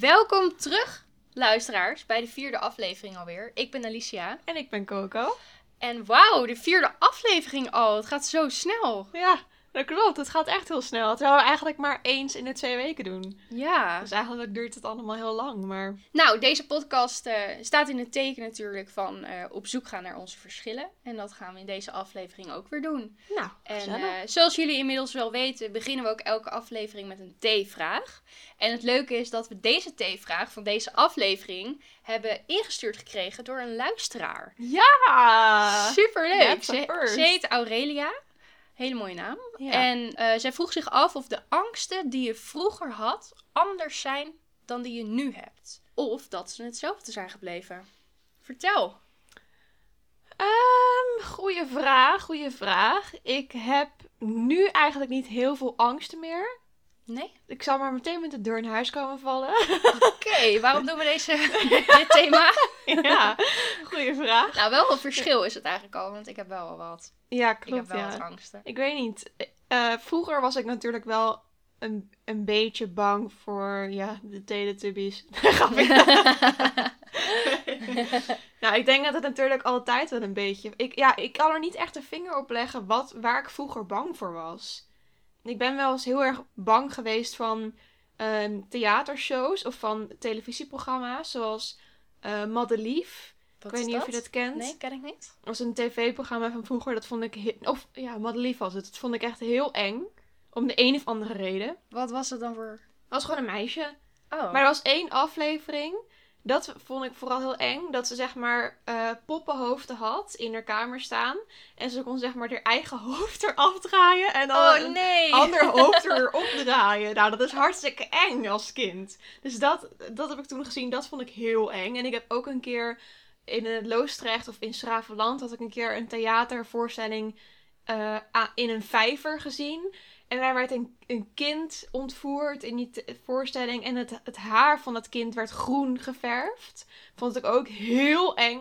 Welkom terug, luisteraars, bij de vierde aflevering alweer. Ik ben Alicia. En ik ben Coco. En wauw, de vierde aflevering al. Het gaat zo snel. Ja, dat klopt. Het gaat echt heel snel. Terwijl we eigenlijk maar eens in de twee weken doen. Ja. Dus eigenlijk duurt het allemaal heel lang, maar... Nou, deze podcast eh, staat in het teken natuurlijk van eh, op zoek gaan naar onze verschillen. En dat gaan we in deze aflevering ook weer doen. Nou, En eh, zoals jullie inmiddels wel weten, beginnen we ook elke aflevering met een T-vraag. En het leuke is dat we deze T-vraag van deze aflevering hebben ingestuurd gekregen door een luisteraar. Ja! Superleuk! Ze, ze heet Aurelia. Hele mooie naam. Ja. En eh, zij vroeg zich af of de angsten die je vroeger had anders zijn dan die je nu hebt. Of dat ze hetzelfde zijn gebleven. Vertel. Ehm, goeie vraag, goeie vraag. Ik heb nu eigenlijk niet heel veel angsten meer. Nee? Ik zal maar meteen met de deur in huis komen vallen. Oké, waarom doen we deze, dit thema? ja, goeie vraag. Nou, wel een verschil is het eigenlijk al, want ik heb wel al wat. Ja, Ik heb klopt, wel ja. wat angsten. Ik weet niet. Eh, vroeger was ik natuurlijk wel een, een beetje bang voor ja, de Teletubbies. Nou, ik denk dat het natuurlijk altijd wel een beetje... Ik, ja, ik kan er niet echt een vinger op leggen wat, waar ik vroeger bang voor was. Ik ben wel eens heel erg bang geweest van ehm, theatershows of van televisieprogramma's zoals eh Madelief. Wat ik weet niet of je dat kent. Nee, ken ik niet. Dat was een tv-programma van vroeger. Dat vond ik... Of ja, Madelief was het. Dat vond ik echt heel eng. Om de een of andere reden. Wat was het dan voor... Het was gewoon een meisje. Oh. Maar er was één aflevering. Dat vond ik vooral heel eng. Dat ze zeg maar eh, poppenhoofden had in haar kamer staan. En ze kon zeg maar haar eigen hoofd eraf draaien. En dan Oh een nee! ander hoofd erop draaien. Nou, dat is hartstikke eng als kind. Dus dat, dat heb ik toen gezien. Dat vond ik heel eng. En ik heb ook een keer in het Loostrecht of in Schravenland... had ik een keer een theatervoorstelling eh, in een vijver gezien. En daar werd een, een kind ontvoerd in die te- voorstelling. En het, het haar van dat kind werd groen geverfd. Vond ik ook heel eng.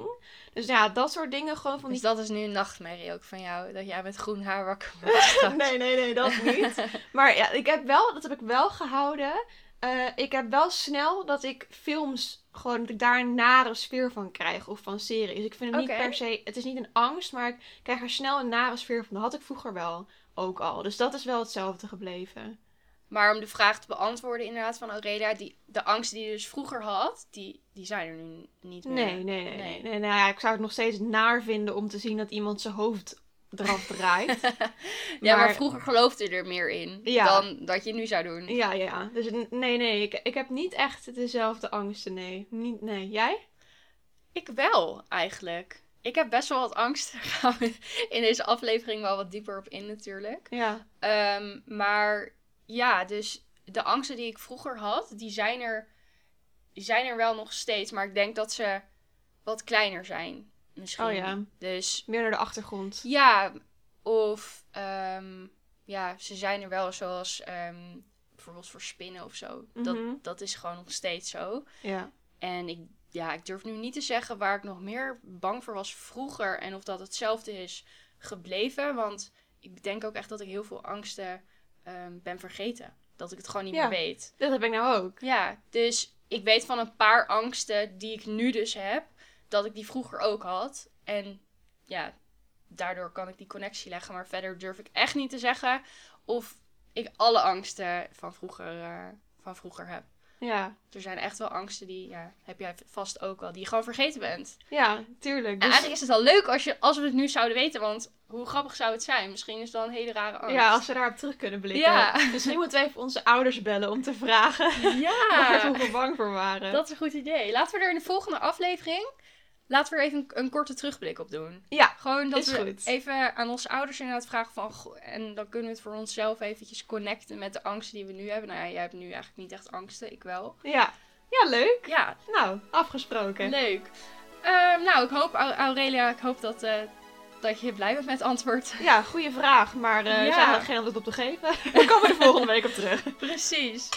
Dus ja, dat soort dingen gewoon van Dus dat is nu een nachtmerrie ook van jou, dat jij met groen haar wakker wordt nee, nee, nee, dat niet. Maar ja, ik heb wel, dat heb ik wel gehouden. Eh, ik heb wel snel dat ik films gewoon, dat ik daar een nare sfeer van krijg. Of van series. Ik vind het niet per se, het is niet een angst, maar ik krijg er snel een nare sfeer van. Dat had ik vroeger wel ook al. Dus dat is wel hetzelfde gebleven. Maar om de vraag te beantwoorden inderdaad van Aurelia, die, de angsten die je dus vroeger had, die, die zijn er nu niet meer. Nee, nee, nee. nee. Nee. nou ja, ik zou het nog steeds naar vinden om te zien dat iemand zijn hoofd eraf draait. ja, maar, Maar- vroeger geloofde je er meer in Ja. dan dat je nu zou doen. ja, ja. Dus nee, nee. Ik, ik heb niet echt dezelfde angsten, nee. Niet, nee. Jij? Ik wel, eigenlijk. Ik heb best wel wat angst. Daar gaan we in deze aflevering wel wat dieper op in natuurlijk. Ja. Ehm, maar ja, dus de angsten die ik vroeger had, die zijn er, die zijn er wel nog steeds. Maar ik denk dat ze wat kleiner zijn. Misschien. Oh ja. Dus Meer naar de achtergrond. ja, of ehm, ja, ze zijn er wel zoals ehm, bijvoorbeeld voor spinnen of zo. Mhm. Dat, dat is gewoon nog steeds zo. Ja. En ik, ja, ik durf nu niet te zeggen waar ik nog meer bang voor was vroeger. En of dat hetzelfde is gebleven. Want ik denk ook echt dat ik heel veel angsten ehm, ben vergeten. Dat ik het gewoon niet Ja. meer weet. Dat heb ik nou ook. Ja, dus ik weet van een paar angsten die ik nu dus heb. Dat ik die vroeger ook had. En ja, daardoor kan ik die connectie leggen. Maar verder durf ik echt niet te zeggen of ik alle angsten van vroeger, eh, van vroeger heb. Ja. Er zijn echt wel angsten die, ja, heb jij vast ook wel, die je gewoon vergeten bent. Ja, tuurlijk. En Dus, eigenlijk is het wel leuk als, je, als we het nu zouden weten, want hoe grappig zou het zijn? Misschien is het wel een hele rare angst. ja, als we daarop terug kunnen blikken. Ja. Misschien moeten we even onze ouders bellen om te vragen waar ja we bang voor waren. dat is een goed idee. Laten we er in de volgende aflevering, laten we er even een, een korte terugblik op doen. Ja, Gewoon dat Is we goed. even aan onze ouders inderdaad vragen van, en dan kunnen we het voor onszelf eventjes connecten met de angsten die we nu hebben. Nou ja, jij hebt nu eigenlijk niet echt angsten, ik wel. ja. Ja, leuk. Ja, Nou, afgesproken. Leuk. Ehm, nou, ik hoop, Au- Aurelia, ik hoop dat, eh, dat je blij bent met het antwoord. Ja, goede vraag, maar eh er Ja. is eigenlijk geen antwoord op te geven. Daar komen we de volgende week op terug. Precies.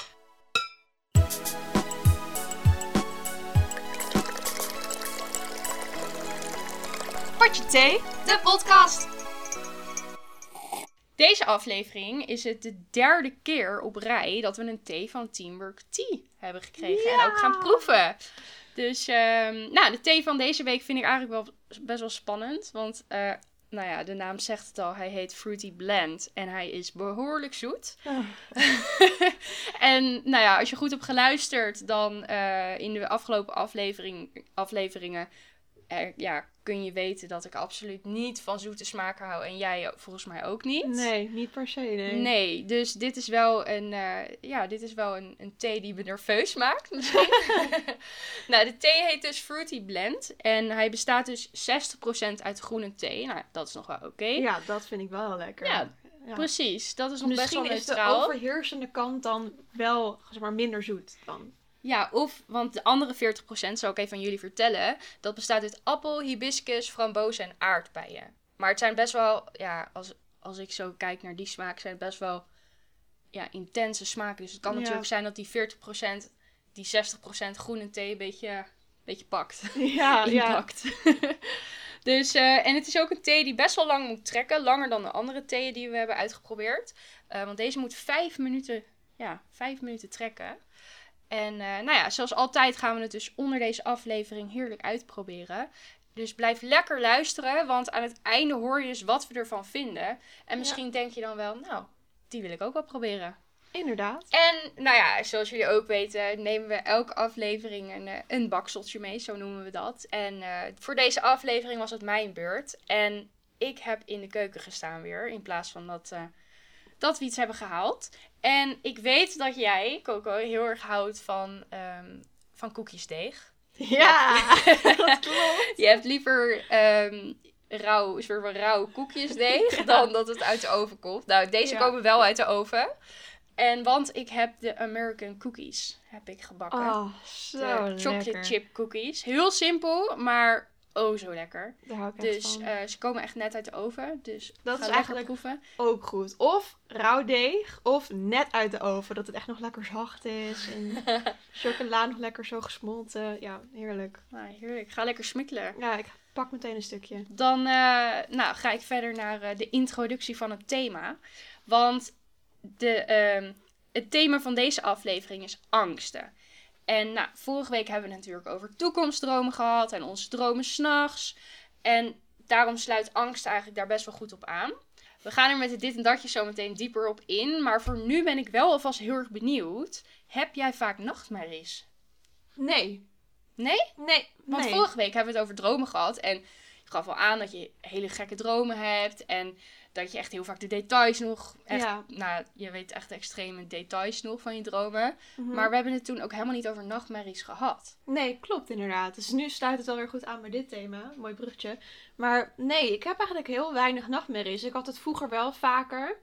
Potje thee. De podcast. Deze aflevering is het de derde keer op rij dat we een thee van Teamwork Tea hebben gekregen en ook gaan proeven. Dus ehm, nou, de thee van deze week vind ik eigenlijk wel best wel spannend. Want eh, nou ja, de naam zegt het al, hij heet Fruity Blend en hij is behoorlijk zoet. Oh. en nou ja, als je goed hebt geluisterd, dan eh, in de afgelopen aflevering, afleveringen ja, kun je weten dat ik absoluut niet van zoete smaken hou. En jij volgens mij ook niet. Nee, niet per se. Nee. Nee, dus dit is wel een, eh, ja, dit is wel een, een thee die me nerveus maakt misschien. nou, de thee heet dus Fruity Blend. En hij bestaat dus 60% uit groene thee. Nou, dat is nog wel oké. Ja, dat vind ik wel heel lekker. Ja, Ja. Precies, dat is nog Misschien best is wel de neutraal. overheersende kant dan wel zeg maar, minder zoet dan. Ja, of, want de andere 40% zal ik even aan jullie vertellen. Dat bestaat uit appel, hibiscus, frambozen en aardbeien. Maar het zijn best wel, ja, als, als ik zo kijk naar die smaak, zijn het best wel ja, intense smaken. Dus het kan Ja. natuurlijk zijn dat die 40%, die 60% groene thee een beetje, een beetje pakt. Ja, ja. inpakt. dus, eh, en het is ook een thee die best wel lang moet trekken. Langer dan de andere theeën die we hebben uitgeprobeerd. Eh, want deze moet vijf minuten, ja, vijf minuten trekken. En eh, nou ja, zoals altijd gaan we het dus onder deze aflevering heerlijk uitproberen. Dus blijf lekker luisteren, want aan het einde hoor je dus wat we ervan vinden. En misschien denk je dan wel, nou, die wil ik ook wel proberen. Inderdaad. En nou ja, zoals jullie ook weten, nemen we elke aflevering een, eh, een bakseltje mee, zo noemen we dat. En eh, voor deze aflevering was het mijn beurt. En ik heb in de keuken gestaan weer, in plaats van dat, dat we iets hebben gehaald. En ik weet dat jij, Coco, heel erg houdt van, ehm, van koekjesdeeg. Ja, dat klopt. Je hebt liever ehm rauw, een soort van rauw koekjesdeeg dan dat het uit de oven komt. Nou, deze Ja. komen wel uit de oven. En want ik heb de American cookies heb ik gebakken. Oh, de zo chocolate lekker. chip cookies. Heel simpel, maar oh zo lekker. Daar hou ik Dus eh, ze komen echt net uit de oven. Dus Dat is lekker eigenlijk- proeven. Ook goed. Of rauw deeg, of net uit de oven. Dat het echt nog lekker zacht is. En chocola nog lekker zo gesmolten. Ja, heerlijk. Nou, heerlijk. Ga lekker smikkelen. Ja, ik pak meteen een stukje. Dan eh, nou, ga ik verder naar eh, de introductie van het thema. Want de, ehm, het thema van deze aflevering is angsten. En nou, vorige week hebben we het natuurlijk over toekomstdromen gehad en onze dromen s'nachts. En daarom sluit angst eigenlijk daar best wel goed op aan. We gaan er met het dit en datje zo meteen dieper op in. Maar voor nu ben ik wel alvast heel erg benieuwd. Heb jij vaak nachtmerries? Nee. Nee? Nee. Want nee. vorige week hebben we het over dromen gehad. En gaf al aan dat je hele gekke dromen hebt. En dat je echt heel vaak de details nog. Echt, Ja. Nou, je weet echt extreme details nog van je dromen. Mhm. Maar we hebben het toen ook helemaal niet over nachtmerries gehad. Nee, klopt inderdaad. Dus nu sluit het alweer goed aan bij dit thema. Mooi bruggetje. Maar nee, ik heb eigenlijk heel weinig nachtmerries. Ik had het vroeger wel vaker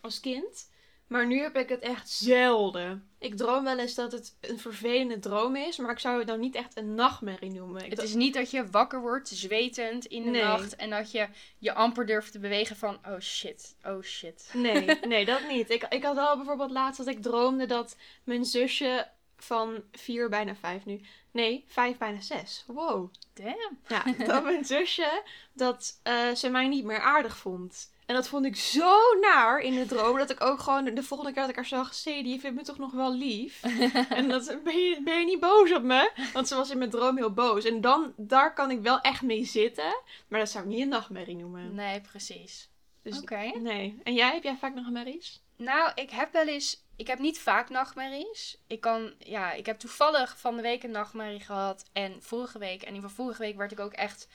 als kind. Maar nu heb ik het echt zelden. Ik droom wel eens dat het een vervelende droom is. Maar ik zou het dan niet echt een nachtmerrie noemen. Ik Het is niet dat je wakker wordt, zwetend in de Nee. nacht. En dat je je amper durft te bewegen van, oh shit, oh shit. Nee, nee, dat niet. Ik, ik had wel bijvoorbeeld laatst dat ik droomde dat mijn zusje van vier, bijna vijf nu. Nee, vijf, bijna zes. Wow. Damn. Ja, dat mijn zusje, dat eh, ze mij niet meer aardig vond. En dat vond ik zo naar in de droom, dat ik ook gewoon de volgende keer dat ik haar zag, Sadie, je vindt me toch nog wel lief? en dat, ben je, ben je niet boos op me? Want ze was in mijn droom heel boos. En dan, daar kan ik wel echt mee zitten, maar dat zou ik niet een nachtmerrie noemen. Nee, precies. Dus Oké. nee. En jij, heb jij vaak nachtmerries? Nou, ik heb wel eens. Ik heb niet vaak nachtmerries. Ik kan, ja, ik heb toevallig van de week een nachtmerrie gehad. En vorige week, en van vorige week werd ik ook echt,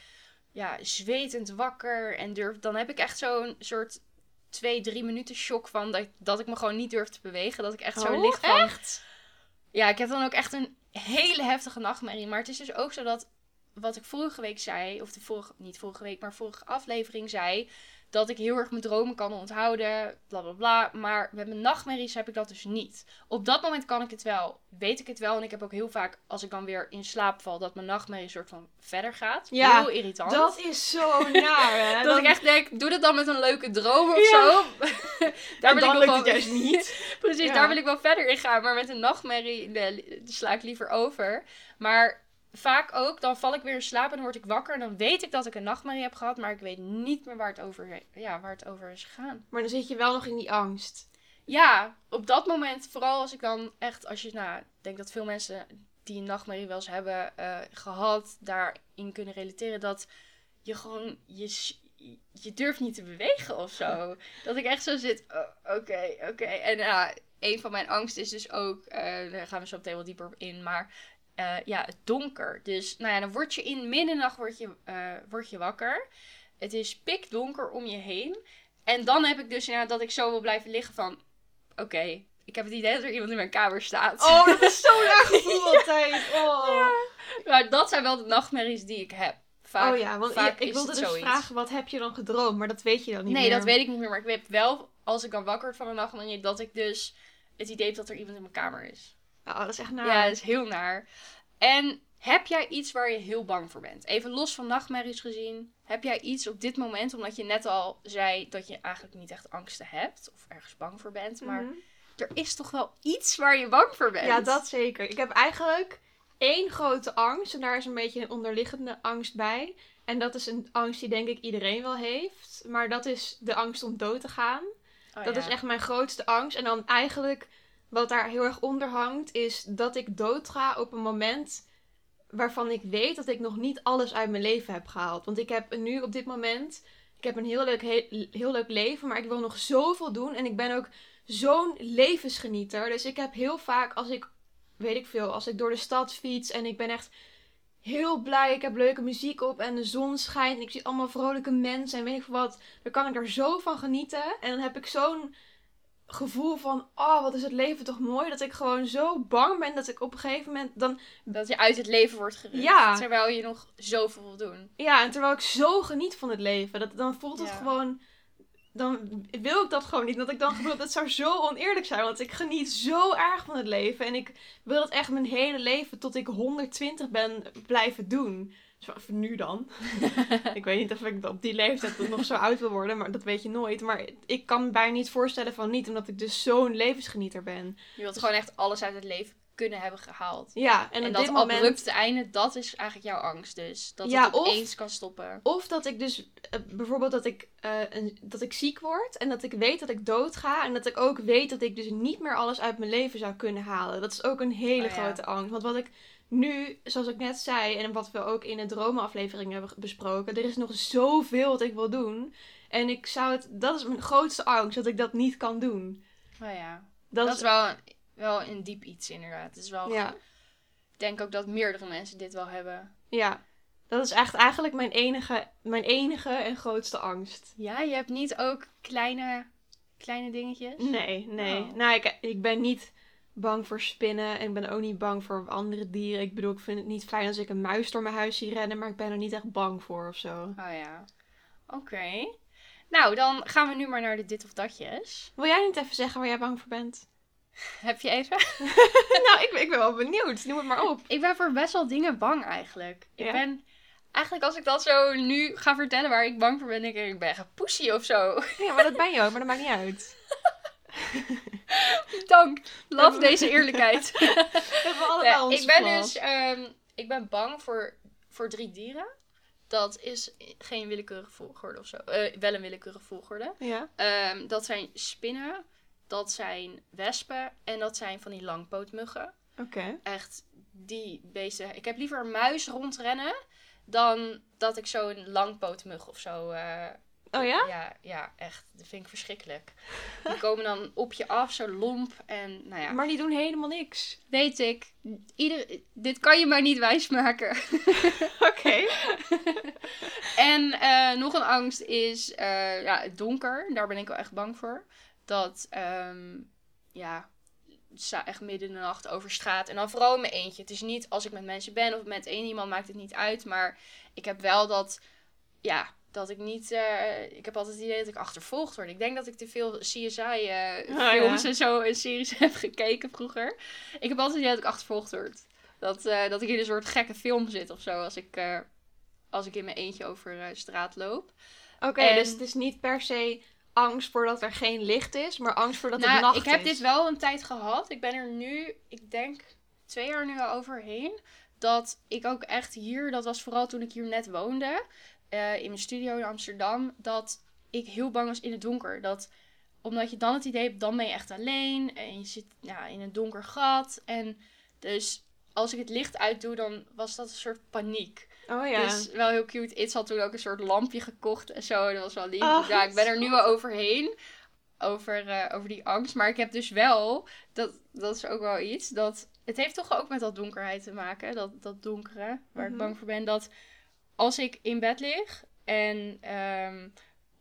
ja, zwetend wakker. En durf, dan heb ik echt zo'n soort twee, drie minuten shock van dat, dat ik me gewoon niet durf te bewegen. Dat ik echt zo Oh, lig van. echt? Ja, ik heb dan ook echt een hele heftige nachtmerrie. Maar het is dus ook zo dat wat ik vorige week zei, of de vorige, niet vorige week, maar vorige aflevering zei, dat ik heel erg mijn dromen kan onthouden, bla bla bla. Maar met mijn nachtmerries heb ik dat dus niet. Op dat moment kan ik het wel, weet ik het wel. En ik heb ook heel vaak, als ik dan weer in slaap val, dat mijn nachtmerrie soort van verder gaat. Ja, heel irritant. Dat is zo naar, hè? dat Dan- ik echt denk, doe dat dan met een leuke droom of Ja. zo. daar wil ik lukt het juist niet. Precies, Ja. daar wil ik wel verder in gaan. Maar met een nachtmerrie nee, sla ik liever over. Maar vaak ook, dan val ik weer in slaap en dan word ik wakker. En dan weet ik dat ik een nachtmerrie heb gehad. Maar ik weet niet meer waar het over, ja, waar het over is gegaan. Maar dan zit je wel nog in die angst. ja, op dat moment, vooral als ik dan echt, als je, nou, ik denk dat veel mensen die een nachtmerrie wel eens hebben eh, gehad, daarin kunnen relateren, dat je gewoon, je, je durft niet te bewegen of zo. Dat ik echt zo zit, oh, oké, oké. En ja, een van mijn angsten is dus ook, eh, daar gaan we zo meteen wel dieper op in, maar eh, ja, het donker. Dus, nou ja, dan word je in middernacht word je, eh, word je wakker. Het is pikdonker om je heen. En dan heb ik dus inderdaad dat ik zo wil blijven liggen van... Oké, ik heb het idee dat er iemand in mijn kamer staat. Oh, dat is zo'n erg gevoel altijd. Oh. Maar dat zijn wel de nachtmerries die ik heb. Vaak, oh ja, want vaak ik, wilde dus zoiets. vragen, wat heb je dan gedroomd? Maar dat weet je dan niet Nee, meer. dat weet ik niet meer. Maar ik weet wel, als ik dan wakker word van een nachtmerrie, dat ik dus het idee heb dat er iemand in mijn kamer is. Oh, dat is echt naar. Ja, dat is heel naar. En heb jij iets waar je heel bang voor bent? Even los van nachtmerries gezien. Heb jij iets op dit moment, omdat je net al zei dat je eigenlijk niet echt angsten hebt. Of ergens bang voor bent. Maar Mhm. er is toch wel iets waar je bang voor bent? Ja, dat zeker. Ik heb eigenlijk één grote angst. En daar is een beetje een onderliggende angst bij. En dat is een angst die denk ik iedereen wel heeft. Maar dat is de angst om dood te gaan. Oh, dat ja. is echt mijn grootste angst. En dan eigenlijk, wat daar heel erg onder hangt, is dat ik doodga op een moment waarvan ik weet dat ik nog niet alles uit mijn leven heb gehaald. Want ik heb nu op dit moment, ik heb een heel leuk, heel, heel leuk leven, maar ik wil nog zoveel doen. En ik ben ook zo'n levensgenieter. Dus ik heb heel vaak, als ik, weet ik veel, als ik door de stad fiets en ik ben echt heel blij. Ik heb leuke muziek op en de zon schijnt. En ik zie allemaal vrolijke mensen en weet ik veel wat. Dan kan ik er zo van genieten. En dan heb ik zo'n gevoel van, oh, wat is het leven toch mooi. Dat ik gewoon zo bang ben dat ik op een gegeven moment dan... Dat je uit het leven wordt gerukt. Ja. Terwijl je nog zoveel wil doen. Ja, en terwijl ik zo geniet van het leven. Dat, dan voelt het Ja. gewoon... Dan wil ik dat gewoon niet. Dat ik dan gevoel dat zou zo oneerlijk zijn. Want ik geniet zo erg van het leven. En ik wil het echt mijn hele leven tot ik 120 ben blijven doen. Nu dan. ik weet niet of ik op die leeftijd nog zo oud wil worden. Maar dat weet je nooit. Maar ik kan me bijna niet voorstellen van niet. Omdat ik dus zo'n levensgenieter ben. Je wilt gewoon echt alles uit het leven kunnen hebben gehaald. Ja, en, En, op dat dit moment... abrupte einde, dat is eigenlijk jouw angst dus. Dat Ja, het of- opeens kan stoppen. Of dat ik dus eh, bijvoorbeeld dat ik, eh, een, dat ik ziek word en dat ik weet dat ik doodga. En dat ik ook weet dat ik dus niet meer alles uit mijn leven zou kunnen halen. Dat is ook een hele Oh ja. grote angst. Want wat ik nu, zoals ik net zei, en wat we ook in de dromenaflevering hebben besproken, er is nog zoveel wat ik wil doen. En ik zou het, dat is mijn grootste angst, dat ik dat niet kan doen. Nou ja, Dat, dat, is wel een, wel een diep iets inderdaad. Het is wel, ja, Ik denk ook dat meerdere mensen dit wel hebben. ja. Dat is echt eigenlijk mijn enige, mijn enige en grootste angst. Ja, je hebt niet ook kleine, kleine dingetjes? Nee, nee. Oh. Nou, ik, ik ben niet bang voor spinnen en ik ben ook niet bang voor andere dieren. Ik bedoel, ik vind het niet fijn als ik een muis door mijn huis zie rennen, maar ik ben er niet echt bang voor of zo. Oh ja. Oké. Nou, dan gaan we nu maar naar de dit of datjes. Wil jij niet even zeggen waar jij bang voor bent? Heb je even? nou, ik, ben- ik ben wel benieuwd. Noem het maar op. Ik ben voor best wel dingen bang eigenlijk. Ik Ja? ben... Eigenlijk als ik dat zo nu ga vertellen waar ik bang voor ben, denk ik, ik ben echt een poesie of zo. Ja, maar dat ben je ook, maar dat maakt niet uit. Dank. Love deze eerlijkheid. Ja, ons ik ben dus ehm, ik ben bang voor, voor drie dieren. Dat is geen willekeurige volgorde of zo. Eh, wel een willekeurige volgorde. Ja. Ehm, dat zijn spinnen, dat zijn wespen en dat zijn van die langpootmuggen. Oké. Echt die beesten. Ik heb liever een muis rondrennen dan dat ik zo'n langpootmug of zo. eh, Oh ja? ja, ja, echt. Dat vind ik verschrikkelijk. Die komen dan op je af, zo lomp. En nou ja, Maar die doen helemaal niks. weet ik. Ieder, dit kan je mij niet wijsmaken. Oké. En eh, nog een angst is eh, ja, het donker. Daar ben ik wel echt bang voor. Dat, ehm, ja, sta echt midden in de nacht over straat. En dan vooral in mijn eentje. Het is niet als ik met mensen ben of met één iemand, maakt het niet uit. Maar ik heb wel dat, ja, dat ik niet... eh, ik heb altijd het idee dat ik achtervolgd word. Ik denk dat ik te veel CSI-films ja. en zo en series heb gekeken vroeger. Ik heb altijd het idee dat ik achtervolgd word. Dat, eh, dat ik in een soort gekke film zit of zo als ik... eh, als ik in mijn eentje over eh, straat loop. Oké, En- dus het is niet per se angst voordat er geen licht is, maar angst voordat het nou, nacht ik heb is. dit wel een tijd gehad. Ik ben er nu, ik denk, twee jaar nu al overheen. Dat ik ook echt hier, dat was vooral toen ik hier net woonde, eh, in mijn studio in Amsterdam, dat ik heel bang was in het donker. Dat omdat je dan het idee hebt, dan ben je echt alleen. En je zit ja, in een donker gat. En dus als ik het licht uitdoe, dan was dat een soort paniek. Oh ja. Dus wel heel cute. Iets had toen ook een soort lampje gekocht en zo. Dat was wel lief. Oh, ja, ik ben er nu wel overheen. Over, eh, over die angst. Maar ik heb dus wel, dat, dat is ook wel iets, dat het heeft toch ook met dat donkerheid te maken. Dat, dat donkere, waar Mhm. ik bang voor ben. Dat als ik in bed lig en ehm,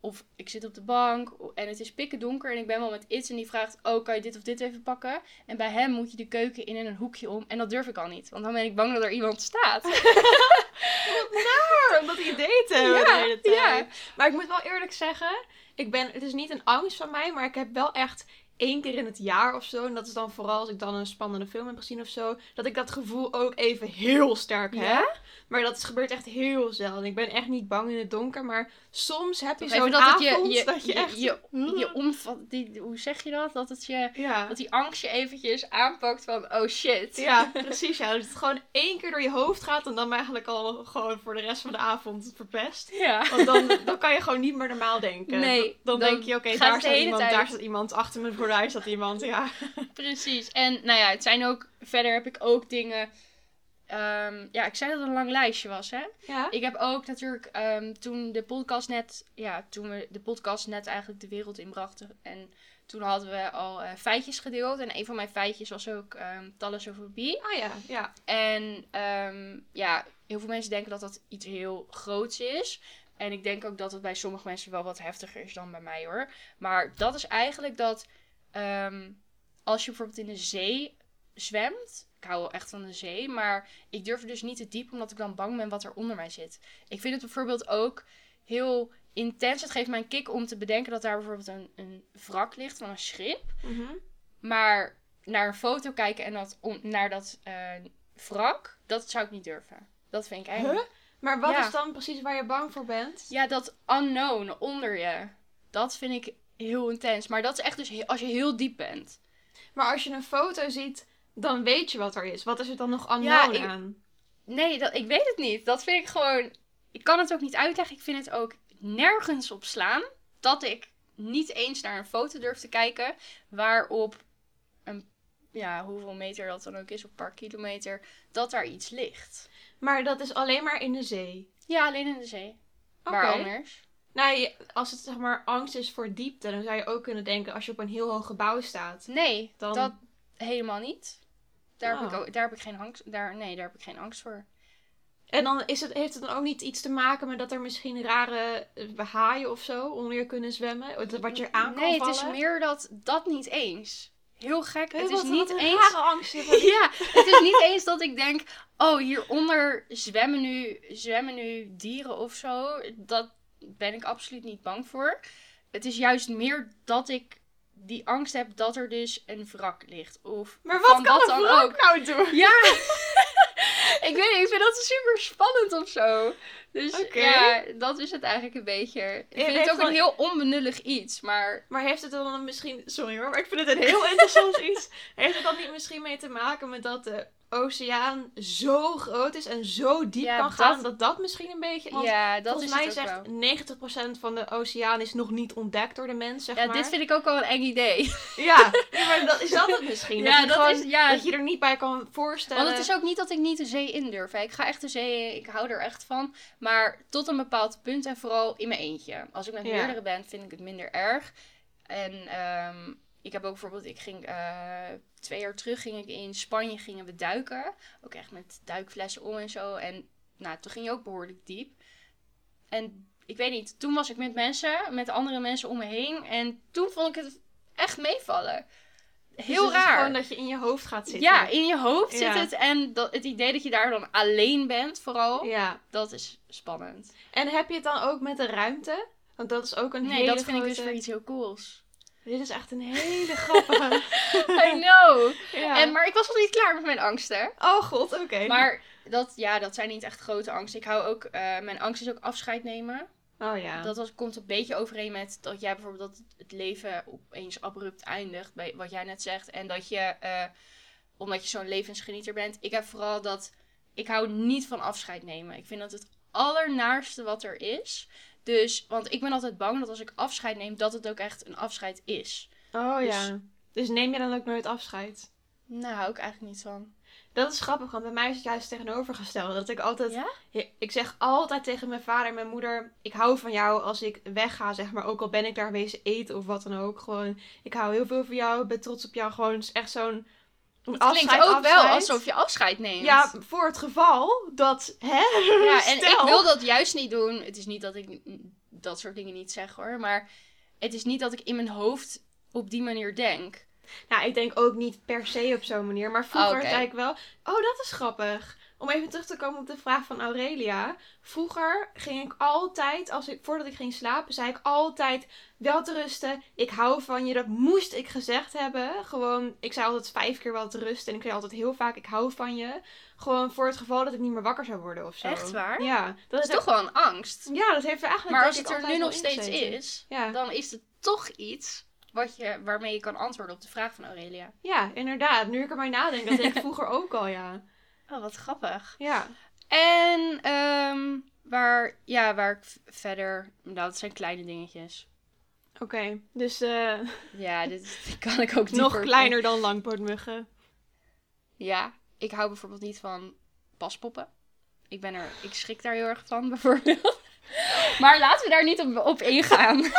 of ik zit op de bank en het is pikken donker en ik ben wel met iets en die vraagt, oh kan je dit of dit even pakken? En bij hem moet je de keuken in en een hoekje om en dat durf ik al niet, want dan ben ik bang dat er iemand staat. Wat naar om dat idee te hebben Ja, de hele tijd. ja. Maar ik moet wel eerlijk zeggen, ik ben, het is niet een angst van mij, maar ik heb wel echt één keer in het jaar of zo, en dat is dan vooral als ik dan een spannende film heb gezien of zo, dat ik dat gevoel ook even heel sterk Ja? heb. Maar dat is, gebeurt echt heel zelden. Ik ben echt niet bang in het donker, maar soms heb je zo'n dat het je, avond je, dat je, je, echt... je, je omvat, die, hoe zeg je dat? Dat het je, ja. dat die angst je eventjes aanpakt van, oh shit. Ja, precies. Ja. Dat het gewoon één keer door je hoofd gaat en dan eigenlijk al gewoon voor de rest van de avond verpest. Ja. Want dan, dan kan je gewoon niet meer normaal denken. Nee, Dan, denk je, oké, daar staat iemand, tijd. daar staat iemand, achter mijn gordijn staat iemand, ja. Precies. En nou ja, het zijn ook, verder heb ik ook dingen, ehm, ja, ik zei dat het een lang lijstje was, hè. Ja? Ik heb ook natuurlijk, ehm, toen de podcast net, ja, toen we de podcast net eigenlijk de wereld inbrachten. En toen hadden we al eh, feitjes gedeeld. En een van mijn feitjes was ook ehm thalassofobie. Ah ja, ja. En ja, heel veel mensen denken dat dat iets heel groots is. En ik denk ook dat het bij sommige mensen wel wat heftiger is dan bij mij hoor. Maar dat is eigenlijk dat ehm, als je bijvoorbeeld in de zee zwemt. Ik hou wel echt van de zee, maar ik durf er dus niet te diep omdat ik dan bang ben wat er onder mij zit. Ik vind het bijvoorbeeld ook heel intens. Het geeft mij een kick om te bedenken dat daar bijvoorbeeld een, een wrak ligt van een schip. Mhm. Maar naar een foto kijken en dat, om, naar dat eh, wrak, dat zou ik niet durven. Dat vind ik eng. Huh? Maar wat Ja. is dan precies waar je bang voor bent? Ja, dat unknown onder je. Dat vind ik heel intens. Maar dat is echt dus als je heel diep bent. Maar als je een foto ziet, dan weet je wat er is. Wat is er dan nog unknown Ja, ik- aan? Nee, dat, ik weet het niet. Dat vind ik gewoon... Ik kan het ook niet uitleggen. Ik vind het ook nergens op slaan. Dat ik niet eens naar een foto durf te kijken. Waarop een... Ja, hoeveel meter dat dan ook is. Of een paar kilometer. Dat daar iets ligt. Maar dat is alleen maar in de zee. Ja, alleen in de zee. Oké. Waar anders? Nou, als het zeg maar angst is voor diepte, dan zou je ook kunnen denken als je op een heel hoog gebouw staat. Nee, Dan- dat helemaal niet. Daar, heb Oh. ik ook, daar heb ik geen angst. Daar, nee, daar heb ik geen angst voor. En dan is het, heeft het dan ook niet iets te maken met dat er misschien rare eh, haaien of zo onder je kunnen zwemmen? Wat je aan kan nee, vallen? het is meer dat dat niet eens. Heel gek. Het is niet eens. rare angst. Ja, het is niet eens dat ik denk, oh, hieronder zwemmen nu, zwemmen nu dieren of zo. Dat ben ik absoluut niet bang voor. Het is juist meer dat ik die angst heb dat er dus een wrak ligt. Of Maar wat kan wat een dan ook. nou doen? Ja, ik weet niet, ik vind dat super spannend of zo. Dus ja, dat is het eigenlijk een beetje. Ik Ja, vind het ook wel- een heel onbenullig iets, maar Maar heeft het dan misschien... Sorry hoor, maar ik vind het een heel interessant iets. Heeft het dan niet misschien mee te maken met dat de oceaan zo groot is en zo diep Ja, kan gaan? dat- Dat dat misschien een beetje... Want ja, dat volgens is mij zegt wel. 90% van de oceaan is nog niet ontdekt door de mens, zeg Ja, maar. dit vind ik ook wel een eng idee. Ja, maar dat, is dat het misschien? Ja, je dat gewoon- is- ja. dat je er niet bij kan voorstellen. Want het is ook niet dat ik niet de zee in durf. hè. Ik ga echt de zee in, ik hou er echt van. Maar tot een bepaald punt en vooral in mijn eentje. Als ik met meerdere ben, vind ik het minder erg. En ehm, ik heb ook bijvoorbeeld, ik ging eh, twee jaar terug ging ik in Spanje gingen we duiken. Ook echt met duikflessen om en zo. En nou, toen ging je ook behoorlijk diep. En ik weet niet, toen was ik met mensen, met andere mensen om me heen. En toen vond ik het echt meevallen. Dus Heel raar. gewoon dat je in je hoofd gaat zitten. Ja, in je hoofd Ja. zit het. En dat, het idee dat je daar dan alleen bent, vooral, Ja. dat is spannend. En heb je het dan ook met de ruimte? Want dat is ook een Nee, hele dat vind ik dus weer iets heel cools. Dit is echt een hele grappige... I know. ja. En, maar ik was nog niet klaar met mijn angsten. Oh god, oké. Maar dat, ja, dat zijn niet echt grote angsten. Ik hou ook, eh, mijn angst is ook afscheid nemen. Oh ja. Dat was, komt een beetje overeen met dat jij bijvoorbeeld dat het leven opeens abrupt eindigt, bij wat jij net zegt. En dat je, eh, omdat je zo'n levensgenieter bent. Ik heb vooral dat, ik hou niet van afscheid nemen. Ik vind dat het allernaarste wat er is. Dus, want ik ben altijd bang dat als ik afscheid neem, dat het ook echt een afscheid is. Oh Dus- ja. Dus neem je dan ook nooit afscheid? Nou, hou ik eigenlijk niet van. Dat is grappig, want bij mij is het juist tegenovergesteld. Dat ik altijd... Ja? Ik zeg altijd tegen mijn vader en mijn moeder: Ik hou van jou als ik wegga, zeg maar. Ook al ben ik daar wezen eten of wat dan ook. Gewoon, ik hou heel veel van jou, ik ben trots op jou. Gewoon, het is echt zo'n. Het klinkt afscheid, ook wel alsof je afscheid neemt. Ja, voor het geval dat. Hè? Ja, en Stel. ik wil dat juist niet doen. Het is niet dat ik dat soort dingen niet zeg hoor. Maar het is niet dat ik in mijn hoofd op die manier denk. Nou, ik denk ook niet per se op zo'n manier. Maar vroeger Oké. zei ik wel. Oh, dat is grappig. Om even terug te komen op de vraag van Aurelia. Vroeger ging ik altijd, als ik, voordat ik ging slapen, zei ik altijd wel te rusten. Ik hou van je. Dat moest ik gezegd hebben. Gewoon, ik zei altijd vijf keer wel te rusten. En ik zei altijd heel vaak, ik hou van je. Gewoon voor het geval dat ik niet meer wakker zou worden of zo. Echt waar? Ja. Dat Dat is toch wel een angst. Ja, dat heeft er eigenlijk Maar als het er nu nog steeds is, Ja. dan is het toch iets wat je, waarmee je kan antwoorden op de vraag van Aurelia. ja, inderdaad. Nu ik erbij nadenk, dat deed ik vroeger ook al, ja. Oh, wat grappig. Ja. En ehm, waar, ja, waar ik verder... Nou, dat zijn kleine dingetjes. Oké, dus eh, Ja, dit, kan ik ook nog dieper- kleiner dan langpootmuggen. Ja, ik hou bijvoorbeeld niet van paspoppen. Ik ben er, ik schrik daar heel erg van, bijvoorbeeld. Maar laten we daar niet op, op ingaan.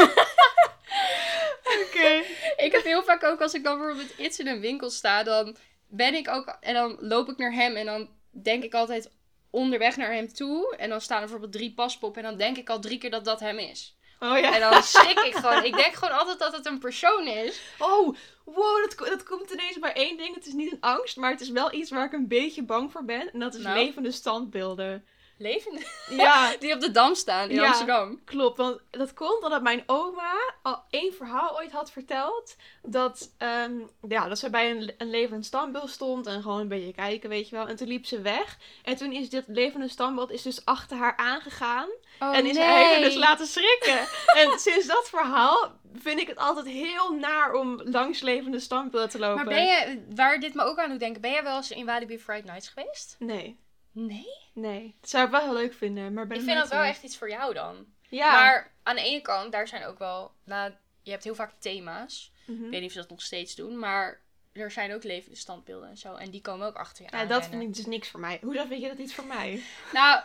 Oké. ik heb heel vaak ook, als ik dan bijvoorbeeld iets in een winkel sta, dan ben ik ook, en dan loop ik naar hem en dan denk ik altijd onderweg naar hem toe. En dan staan er bijvoorbeeld drie paspoppen en dan denk ik al drie keer dat dat hem is. Oh ja. En dan schrik ik gewoon. Ik denk gewoon altijd dat het een persoon is. Oh, wow, dat, dat komt ineens bij één ding. Het is niet een angst, maar het is wel iets waar ik een beetje bang voor ben. En dat is Nou? levende standbeelden. Levende. Ja, Die op de Dam staan in Ja. Amsterdam. klopt. Want dat komt omdat mijn oma al één verhaal ooit had verteld. Dat, ehm, ja, dat ze bij een, een levend standbeeld stond en gewoon een beetje kijken, weet je wel. En toen liep ze weg. En toen is dit levende standbeeld is dus achter haar aangegaan. Oh, en is nee. haar dus laten schrikken. en sinds dat verhaal vind ik het altijd heel naar om langs levende standbeelden te lopen. Maar ben je, waar dit me ook aan doet denken, ben jij wel eens in Walibi Friday Nights geweest? Nee, Nee? nee. Dat zou ik wel heel leuk vinden, maar Ik vind dat wel echt iets voor jou dan. Ja. Maar aan de ene kant, daar zijn ook wel, nou, je hebt heel vaak thema's. Mhm. Ik weet niet of ze dat nog steeds doen, maar er zijn ook levende standbeelden en zo. En die komen ook achter je Ja, aan. dat vind ik dus niks voor mij. Hoezo vind je dat iets voor mij? Nou,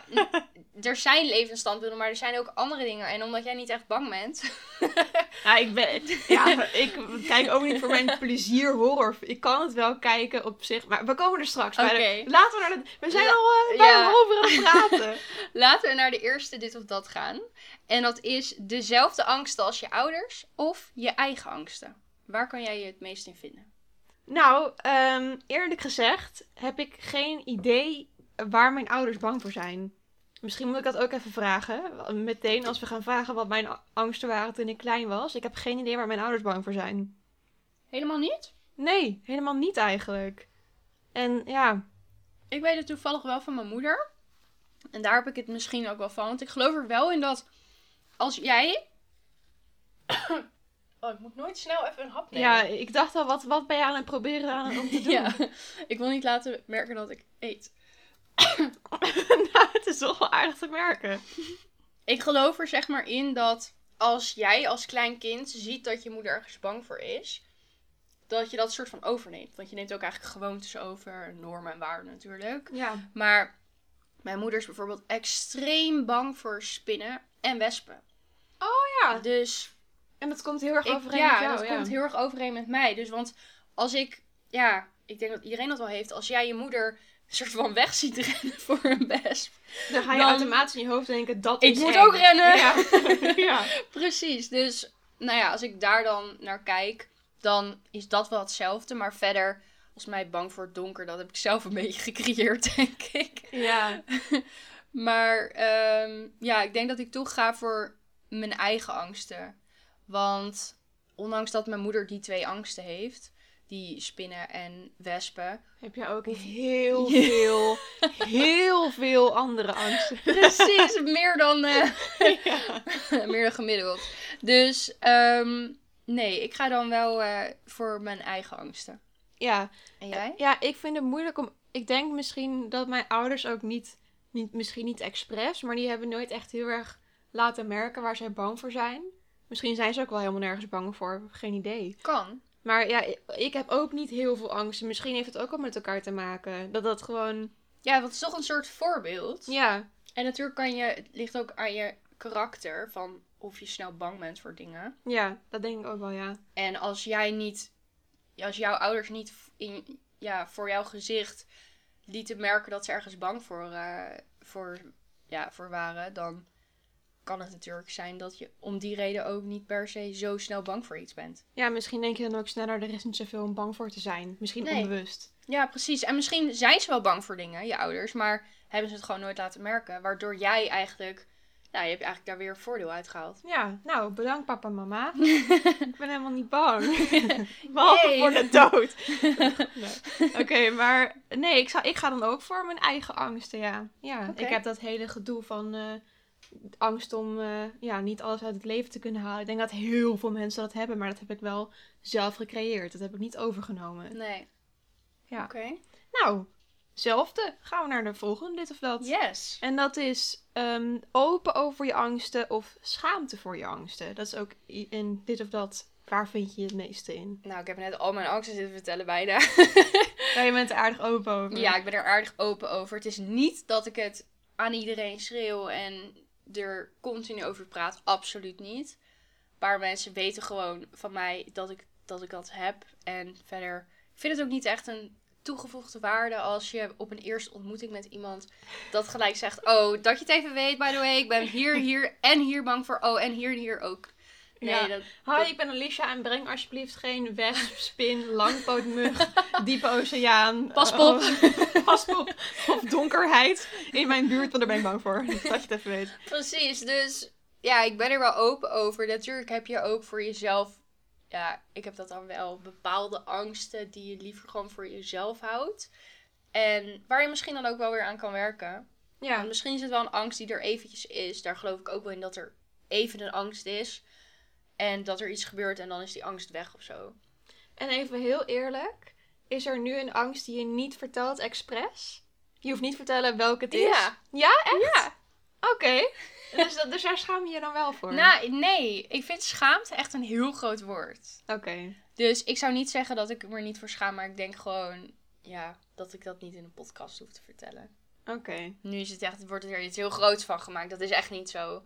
er zijn levende standbeelden, maar er zijn ook andere dingen. En omdat jij niet echt bang bent, Ja, ik ben... Ja, ik kijk ook niet voor mijn plezier horror. Ik kan het wel kijken op zich, maar we komen er straks bij. Laten we naar de... We zijn La- al ja. half uur aan het praten. laten we naar de eerste dit of dat gaan. En dat is dezelfde angsten als je ouders of je eigen angsten. Waar kan jij je het meest in vinden? Nou, ehm, eerlijk gezegd heb ik geen idee waar mijn ouders bang voor zijn. Misschien moet ik dat ook even vragen. Meteen als we gaan vragen wat mijn angsten waren toen ik klein was. Ik heb geen idee waar mijn ouders bang voor zijn. Helemaal niet? Nee, helemaal niet eigenlijk. En ja, Ik weet het toevallig wel van mijn moeder. En daar heb ik het misschien ook wel van. Want ik geloof er wel in dat als jij... Oh, ik moet nooit snel even een hap nemen. ja ik dacht al, wat, wat ben je aan het proberen aan, om te doen? Ja, ik wil niet laten merken dat ik eet. nou, het is toch wel aardig te merken. Ik geloof er zeg maar in dat als jij als klein kind ziet dat je moeder ergens bang voor is, dat je dat soort van overneemt. Want je neemt ook eigenlijk gewoontes over, normen en waarden natuurlijk. Ja. Maar mijn moeder is bijvoorbeeld extreem bang voor spinnen en wespen. ja. Dus En dat komt heel erg ik, overeen ja, met jou. dat ja. komt heel erg overeen met mij. Dus want als ik, ja, ik denk dat iedereen dat wel heeft. Als jij je moeder een soort van weg ziet rennen voor een wesp. Dan ga je dan- automatisch in je hoofd denken, dat Ik is moet eng. ook rennen. Ja. ja. Precies. Dus, nou ja, als ik daar dan naar kijk, dan is dat wel hetzelfde. Maar verder, volgens mij bang voor het donker, dat heb ik zelf een beetje gecreëerd, denk ik. Ja. Maar ehm, ja, ik denk dat ik toch ga voor mijn eigen angsten. Want ondanks dat mijn moeder die twee angsten heeft, die spinnen en wespen. Heb je ook heel veel, heel veel andere angsten. Precies, meer dan, eh, ja. meer dan gemiddeld. Dus ehm, nee, ik ga dan wel eh, voor mijn eigen angsten. Ja. En jij? ja, ik vind het moeilijk om... Ik denk misschien dat mijn ouders ook niet, niet misschien niet expres, maar die hebben nooit echt heel erg laten merken waar zij bang voor zijn. Misschien zijn ze ook wel helemaal nergens bang voor. Geen idee. Kan. Maar ja, ik heb ook niet heel veel angst. Misschien heeft het ook wel met elkaar te maken. Dat dat gewoon... Ja, want het is toch een soort voorbeeld. Ja, En natuurlijk kan je, het ligt ook aan je karakter van of je snel bang bent voor dingen. ja, dat denk ik ook wel, ja. En als jij niet, als jouw ouders niet in, ja, voor jouw gezicht lieten merken dat ze ergens bang voor, eh, voor, ja, voor waren, dan kan het natuurlijk zijn dat je om die reden ook niet per se zo snel bang voor iets bent. Ja, misschien denk je dan ook sneller, er is niet zoveel om bang voor te zijn. Misschien Nee. onbewust. Ja, precies. En misschien zijn ze wel bang voor dingen, je ouders, maar hebben ze het gewoon nooit laten merken. Waardoor jij eigenlijk, nou, je hebt eigenlijk daar weer voordeel uitgehaald. Ja, nou, bedankt papa en mama. ik ben helemaal niet bang. Behalve voor de dood. Nee. Oké, maar nee, ik, zou, ik ga dan ook voor mijn eigen angsten, ja. Ja, ik heb dat hele gedoe van eh, angst om eh, ja, niet alles uit het leven te kunnen halen. Ik denk dat heel veel mensen dat hebben, maar dat heb ik wel zelf gecreëerd. Dat heb ik niet overgenomen. Nee. Ja. Oké. Nou, zelfde. Gaan we naar de volgende, dit of dat. Yes. En dat is ehm, open over je angsten of schaamte voor je angsten. Dat is ook in dit of dat. Waar vind je je het meeste in? Nou, ik heb net al mijn angsten zitten vertellen bijna. Ja, je bent er aardig open over. Ja, ik ben er aardig open over. Het is niet dat ik het aan iedereen schreeuw en er continu over praat. Absoluut niet. Een paar mensen weten gewoon van mij dat ik dat, ik dat heb. En verder, ik vind het ook niet echt een toegevoegde waarde als je op een eerste ontmoeting met iemand dat gelijk zegt: Oh, dat je het even weet, by the way. Ik ben hier, hier en hier bang voor. Oh, en hier en hier ook. Nee, Ja. dat, Hi, ik ben Alicia en breng alsjeblieft geen wesp, spin, langpootmug, diepe oceaan. Paspop. eh, paspop of donkerheid in mijn buurt, want daar ben ik bang voor. Dat je het even weet. Precies, dus ja, ik ben er wel open over. Natuurlijk heb je ook voor jezelf, ja, ik heb dat dan wel, bepaalde angsten die je liever gewoon voor jezelf houdt. En waar je misschien dan ook wel weer aan kan werken. Ja, Want misschien is het wel een angst die er eventjes is. Daar geloof ik ook wel in dat er even een angst is. En dat er iets gebeurt en dan is die angst weg of zo. en even heel eerlijk. Is er nu een angst die je niet vertelt expres? Je hoeft niet te vertellen welke het is. Ja. Ja, echt? Ja. Oké. Dus, dus daar schaam je je dan wel voor? Nou, nee. Ik vind schaamte echt een heel groot woord. Oké. Dus ik zou niet zeggen dat ik me er niet voor schaam, maar ik denk gewoon, ja, dat ik dat niet in een podcast hoef te vertellen. Oké. Nu is het echt, wordt er iets heel groots van gemaakt. Dat is echt niet zo.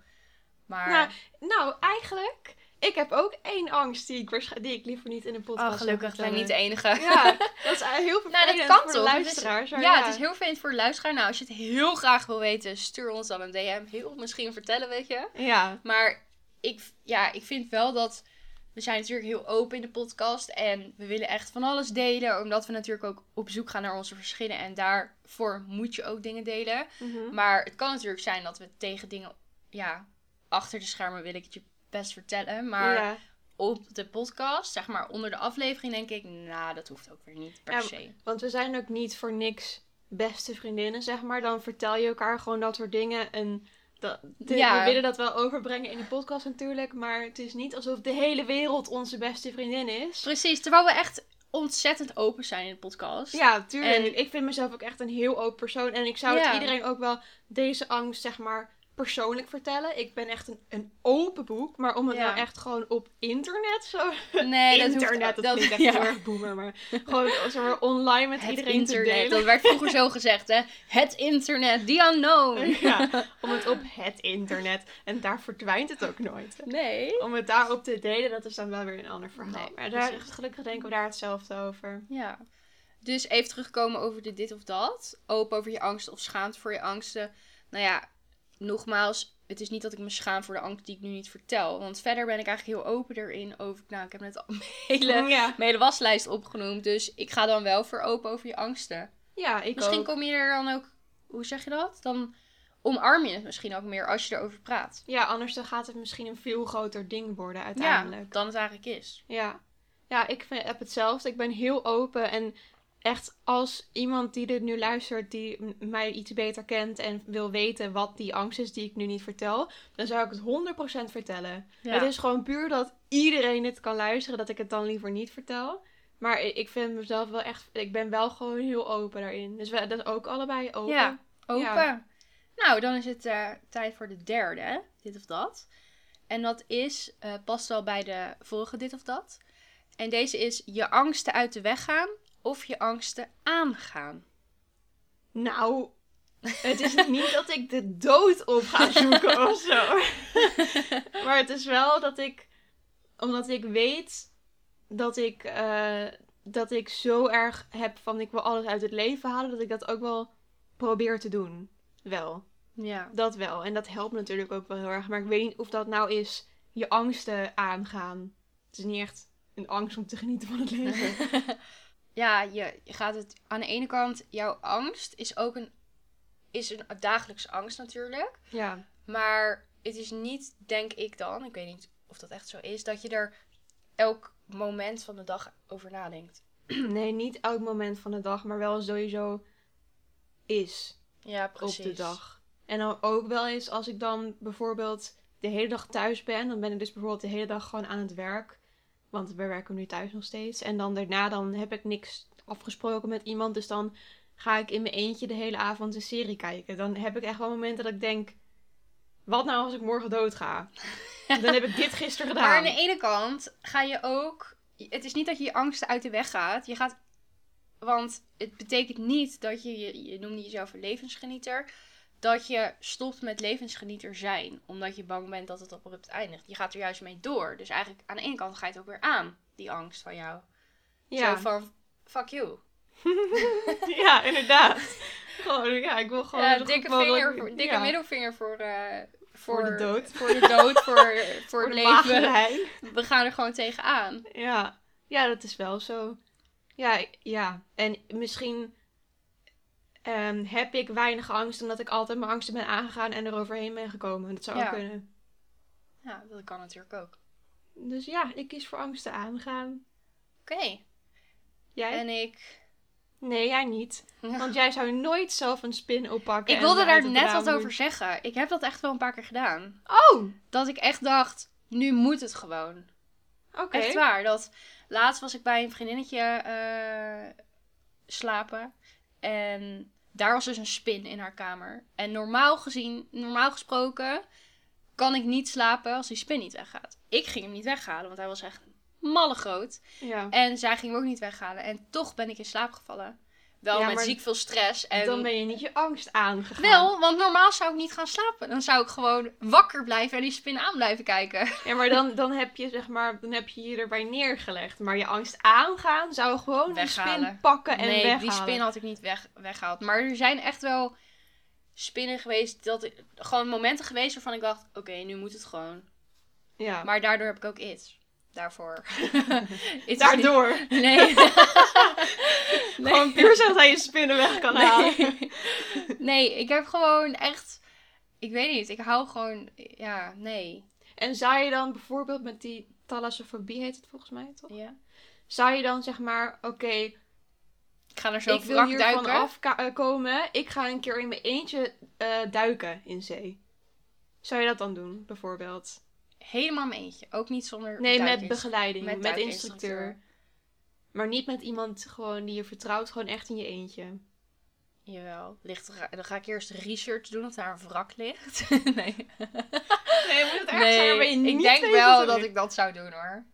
Maar, Nou, Nou, eigenlijk, ik heb ook één angst die ik, die ik liever niet in een podcast oh, gelukkig ben ik niet de enige. Ja, dat is eigenlijk heel Nou, vervelend dat kan voor toch? de Het is- luisteraars. maar ja, het is heel vervelend voor de luisteraar. Nou, als je het heel graag wil weten, stuur ons dan een DM. Heel misschien vertellen, weet je. Ja, Maar ik, ja, ik vind wel dat... We zijn natuurlijk heel open in de podcast. En we willen echt van alles delen. Omdat we natuurlijk ook op zoek gaan naar onze verschillen. En daarvoor moet je ook dingen delen. Mhm. Maar het kan natuurlijk zijn dat we tegen dingen... Ja, achter de schermen wil ik het je best vertellen. Maar ja. op de podcast, zeg maar onder de aflevering, denk ik... Nou, dat hoeft ook weer niet per Ja, se. Want we zijn ook niet voor niks beste vriendinnen, zeg maar. Dan vertel je elkaar gewoon dat soort dingen. En dat, de- Ja. we willen dat wel overbrengen in de podcast natuurlijk. Maar het is niet alsof de hele wereld onze beste vriendin is. Precies, terwijl we echt ontzettend open zijn in de podcast. Ja, tuurlijk. En- Ik vind mezelf ook echt een heel open persoon. En ik zou het iedereen ook wel deze angst, zeg maar, persoonlijk vertellen. Ik ben echt een, een open boek. Maar om het Ja. nou echt gewoon op internet zo... Nee, internet, dat, klinkt echt ja. heel erg boomer. Maar gewoon maar, online met Het iedereen internet, te delen. dat werd vroeger zo gezegd, hè. Het internet, the unknown. Ja, om het op het internet. En daar verdwijnt het ook nooit. Nee. Om het daarop te delen, dat is dan wel weer een ander verhaal. Nee, maar daar, gelukkig denken we daar hetzelfde over. Ja. Dus even terugkomen over de dit of dat. Open over je angst of schaamte voor je angsten. Nou ja, nogmaals, het is niet dat ik me schaam voor de angst die ik nu niet vertel. Want verder ben ik eigenlijk heel open erin over... Nou, ik heb net al mijn hele, Ja, mijn hele waslijst opgenoemd. Dus ik ga dan wel voor open over je angsten. ja ik Misschien ook. kom je er dan ook... Hoe zeg je dat? Dan omarm je het misschien ook meer als je erover praat. Ja, anders dan gaat het misschien een veel groter ding worden Ja, uiteindelijk. dan het eigenlijk is. Ja, ja ik vind, heb hetzelfde. Ik ben heel open en echt als iemand die dit nu luistert, die mij iets beter kent en wil weten wat die angst is die ik nu niet vertel, dan zou ik het 100% vertellen. Ja. Het is gewoon puur dat iedereen het kan luisteren, dat ik het dan liever niet vertel. Maar ik vind mezelf wel echt, ik ben wel gewoon heel open daarin. Dus we dat ook allebei open. Ja, open. Ja. Nou, dan is het eh, tijd voor de derde. dit of dat. En dat is, eh, past wel bij de vorige dit of dat. En deze is je angsten uit de weg gaan of je angsten aangaan. Nou, het is niet dat ik de dood op ga zoeken of zo. maar het is wel dat ik, omdat ik weet dat ik, eh, dat ik zo erg heb van ik wil alles uit het leven halen, dat ik dat ook wel probeer te doen. Wel. Ja. Dat wel. En dat helpt natuurlijk ook wel heel erg. Maar ik weet niet of dat nou is je angsten aangaan. Het is niet echt een angst om te genieten van het leven. ja, je, je gaat het aan de ene kant, jouw angst is ook een, is een dagelijkse angst natuurlijk. ja. Maar het is niet, denk ik dan, ik weet niet of dat echt zo is, dat je er elk moment van de dag over nadenkt. Nee, niet elk moment van de dag, maar wel sowieso is Ja, precies. op de dag. En dan ook wel eens als ik dan bijvoorbeeld de hele dag thuis ben, dan ben ik dus bijvoorbeeld de hele dag gewoon aan het werk. Want we werken nu thuis nog steeds. En dan daarna dan heb ik niks afgesproken met iemand. Dus dan ga ik in mijn eentje de hele avond een serie kijken. Dan heb ik echt wel momenten dat ik denk... Wat nou als ik morgen dood ga? Dan heb ik dit gisteren gedaan. Maar aan de ene kant ga je ook. Het is niet dat je je angsten uit de weg gaat. Je gaat. Want het betekent niet dat je, je, je noemde jezelf een levensgenieter. Dat je stopt met levensgenieter zijn. Omdat je bang bent dat het abrupt eindigt. Je gaat er juist mee door. Dus eigenlijk aan de ene kant ga je het ook weer aan. Die angst van jou. ja. Zo van, fuck you. ja, inderdaad. Gewoon, ja, ik wil gewoon... Dikke vinger, voor, dikke ja, middelvinger voor, eh, Voor de dood. Voor de dood, voor, voor, Voor het leven. We gaan er gewoon tegenaan. Ja. ja, dat is wel zo. Ja, ja. en misschien ehm, heb ik weinig angst omdat ik altijd mijn angsten ben aangegaan en er overheen ben gekomen. Dat zou Ja. ook kunnen. Ja, dat kan natuurlijk ook. Dus ja, ik kies voor angsten aangaan. Oké. Jij? En ik... Nee, jij niet. Want jij zou nooit zelf een spin oppakken. Ik wilde daar net wat over zeggen. Ik heb dat echt wel een paar keer gedaan. Oh, Dat ik echt dacht, nu moet het gewoon. oké. Echt waar. Dat, laatst was ik bij een vriendinnetje eh, slapen. En daar was dus een spin in haar kamer. En normaal gezien, normaal gesproken, kan ik niet slapen als die spin niet weggaat. Ik ging hem niet weghalen, want hij was echt malle groot. Ja. En zij ging hem ook niet weghalen. En toch ben ik in slaap gevallen. Wel Ja, met ziek veel stress. En Dan ben je niet je angst aangegaan. wel, want normaal zou ik niet gaan slapen. Dan zou ik gewoon wakker blijven en die spin aan blijven kijken. Ja, maar dan, dan heb je zeg maar, dan heb je je erbij neergelegd. Maar je angst aangaan zou gewoon die spin Weghalen. pakken en nee, weghalen. die spin had ik niet weg, weggehaald. Maar er zijn echt wel spinnen geweest, dat gewoon momenten geweest waarvan ik dacht, oké, nu moet het gewoon. Ja. Maar daardoor heb ik ook iets. Daarvoor. Daardoor. niet- Nee. Gewoon puur zodat hij je spinnen weg kan halen. nee. nee, ik heb gewoon echt, ik weet niet, ik hou gewoon, ja, nee. En zou je dan bijvoorbeeld met die thalassofobie heet het volgens mij toch? Ja. Zou je dan zeg maar, oké, Ik ga er zo ik wil hiervan afkomen. Ik ga een keer in mijn eentje eh, duiken in zee. Zou je dat dan doen, bijvoorbeeld? Helemaal mijn eentje. Ook niet zonder Nee, met begeleiding, met instructeur. Maar niet met iemand gewoon die je vertrouwt, gewoon echt in je eentje. Jawel. Ligt dan ga ik eerst research doen of daar een wrak ligt. nee. Nee, moet het nee. ik denk wel dat ik dat zou doen hoor.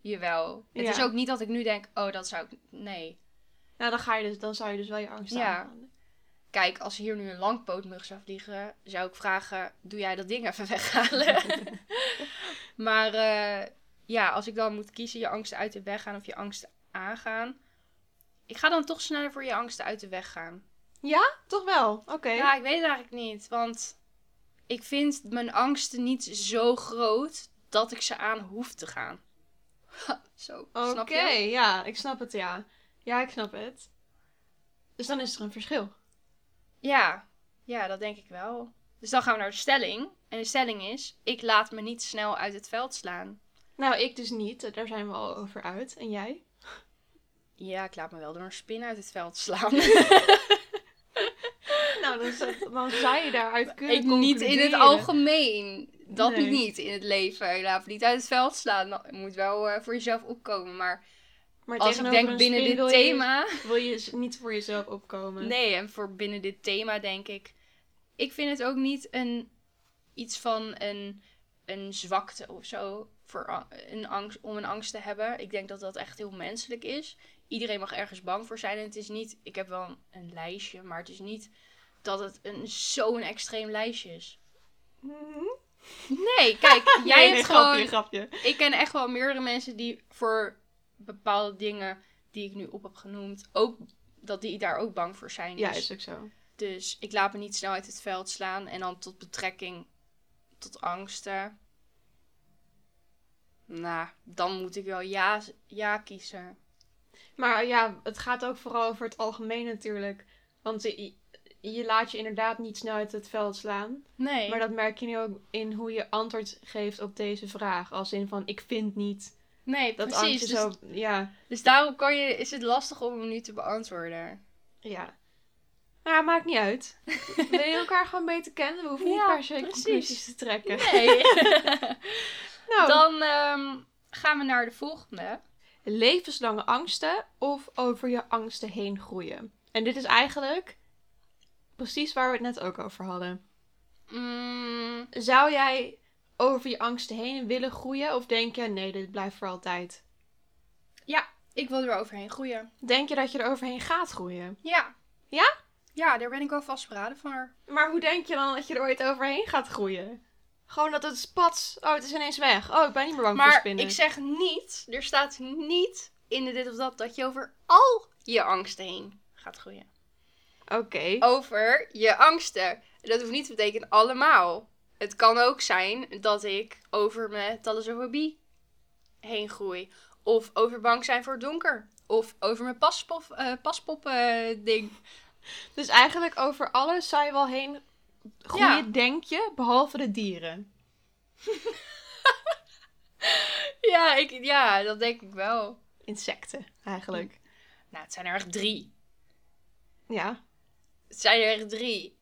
Jawel. Het is ook niet dat ik nu denk, oh dat zou ik... Nee. Nou, dan, ga je dus, dan zou je dus wel je angst Ja. aangaan. Kijk, als hier nu een langpootmug zou vliegen, zou ik vragen, doe jij dat ding even weghalen? maar eh, ja, als ik dan moet kiezen, je angsten uit de weg gaan of je angsten aangaan. Ik ga dan toch sneller voor je angsten uit de weg gaan. Toch wel? Oké. Ja, ik weet het eigenlijk niet. Want ik vind mijn angsten niet zo groot dat ik ze aan hoef te gaan. zo, Oké, snap je? ja, ik snap het, ja. Ja, ik snap het. Dus dan is er een verschil. Ja, ja, dat denk ik wel. Dus dan gaan we naar de stelling. En de stelling is, ik laat me niet snel uit het veld slaan. Nou, ik dus niet. Daar zijn we al over uit. En jij? Ja, ik laat me wel door een spin uit het veld slaan. Nou, dan, zou- dan zou je daaruit kunnen ik niet in het algemeen. Dat Nee. niet in het leven. Je laat me niet uit het veld slaan. Nou, Je moet wel eh, voor jezelf opkomen. Maar Maar als ik denk binnen dit wil je- thema... wil je z- niet voor jezelf opkomen. Nee, en voor binnen dit thema denk ik. Ik vind het ook niet een iets van een, een zwakte of zo voor een angst, om een angst te hebben. Ik denk dat dat echt heel menselijk is. Iedereen mag ergens bang voor zijn. En het is niet, ik heb wel een, een lijstje, maar het is niet dat het een, zo'n extreem lijstje is. Nee, kijk, jij Nee, hebt grapje, gewoon grapje. ik ken echt wel meerdere mensen die voor bepaalde dingen die ik nu op heb genoemd, ook dat die daar ook bang voor zijn. Ja, Dus, is ook zo. dus ik laat me niet snel uit het veld slaan en dan tot betrekking tot angsten. Nou, dan moet ik wel ja, ja kiezen. Maar ja, het gaat ook vooral over het algemeen natuurlijk. Want je, je laat je inderdaad niet snel uit het veld slaan. Nee. Maar dat merk je nu ook in hoe je antwoord geeft op deze vraag. Als in van, ik vind niet nee, dat precies. Dus, zo... Ja, dus daarom kan je, is het lastig om hem nu te beantwoorden. ja. Ja, maakt niet uit. Wil je elkaar gewoon beter kennen? We hoeven niet per se precies. conclusies te trekken. Nee. Nou, Dan ehm, gaan we naar de volgende. levenslange angsten of over je angsten heen groeien. En dit is eigenlijk precies waar we het net ook over hadden. Mm, Zou jij over je angsten heen willen groeien? Of denk je, nee, dit blijft voor altijd? ja, ik wil er overheen groeien. Denk je dat je er overheen gaat groeien? Ja. Ja? Ja, daar ben ik wel vastberaden voor. Maar hoe denk je dan dat je er ooit overheen gaat groeien? Gewoon dat het spats, oh, het is ineens weg. Oh, ik ben niet meer bang voor Maar spinnen. ik zeg niet, er staat niet in de dit of dat, dat je over al je angsten heen gaat groeien. Oké. Over je angsten. Dat hoeft niet te betekenen allemaal. Het kan ook zijn dat ik over mijn thalassofobie heen groei. Of over bang zijn voor het donker. Of over mijn paspop, eh, paspop eh, ding. Dus eigenlijk over alles zou je wel heen groeien, Ja. denk je, behalve de dieren. Ja, ik, ja, dat denk ik wel. Insecten, eigenlijk. Nou, het zijn er echt drie. Ja. Het zijn er echt drie.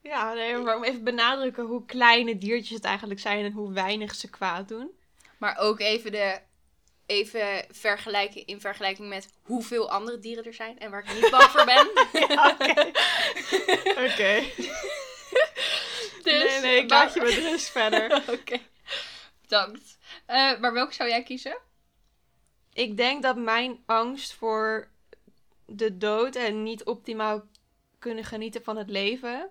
Ja, nee, maar om even benadrukken hoe kleine diertjes het eigenlijk zijn en hoe weinig ze kwaad doen. Maar ook even de. Even vergelijken in vergelijking met hoeveel andere dieren er zijn en waar ik niet bang voor ben. Oké. Oké. Dus, nee, nee, ik maar- laat je met rust verder. Oké, bedankt. Eh, maar welke zou jij kiezen? Ik denk dat mijn angst voor de dood en niet optimaal kunnen genieten van het leven.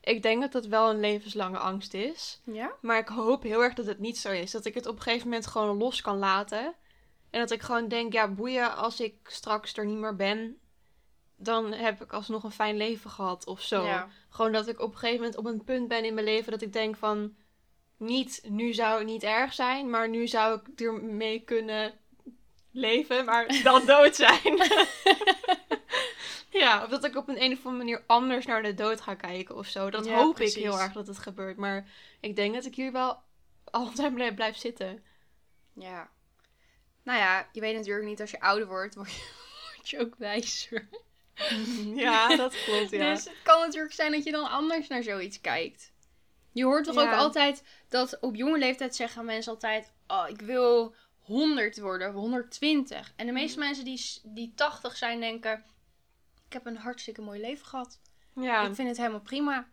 Ik denk dat dat wel een levenslange angst is. Ja? Maar ik hoop heel erg dat het niet zo is. Dat ik het op een gegeven moment gewoon los kan laten. En dat ik gewoon denk, ja, boeien, als ik straks er niet meer ben, dan heb ik alsnog een fijn leven gehad of zo. Ja. Gewoon dat ik op een gegeven moment op een punt ben in mijn leven dat ik denk van, niet, nu zou het niet erg zijn, maar nu zou ik ermee kunnen leven, maar dan dood zijn. ja, of dat ik op een, een of andere manier anders naar de dood ga kijken of zo. Dat Ja, hoop precies. ik heel erg dat het gebeurt. Maar ik denk dat ik hier wel altijd blij- blijf zitten. Ja. Nou ja, je weet natuurlijk niet als je ouder wordt, word je, word je ook wijzer. ja, dat klopt, ja. Dus het kan natuurlijk zijn dat je dan anders naar zoiets kijkt. Je hoort toch Ja. ook altijd dat op jonge leeftijd zeggen mensen altijd: Oh, ik wil 100 worden, of 120. En de meeste Mm. mensen die, die 80 zijn denken: Ik heb een hartstikke mooi leven gehad. Ja, Ik vind het helemaal prima.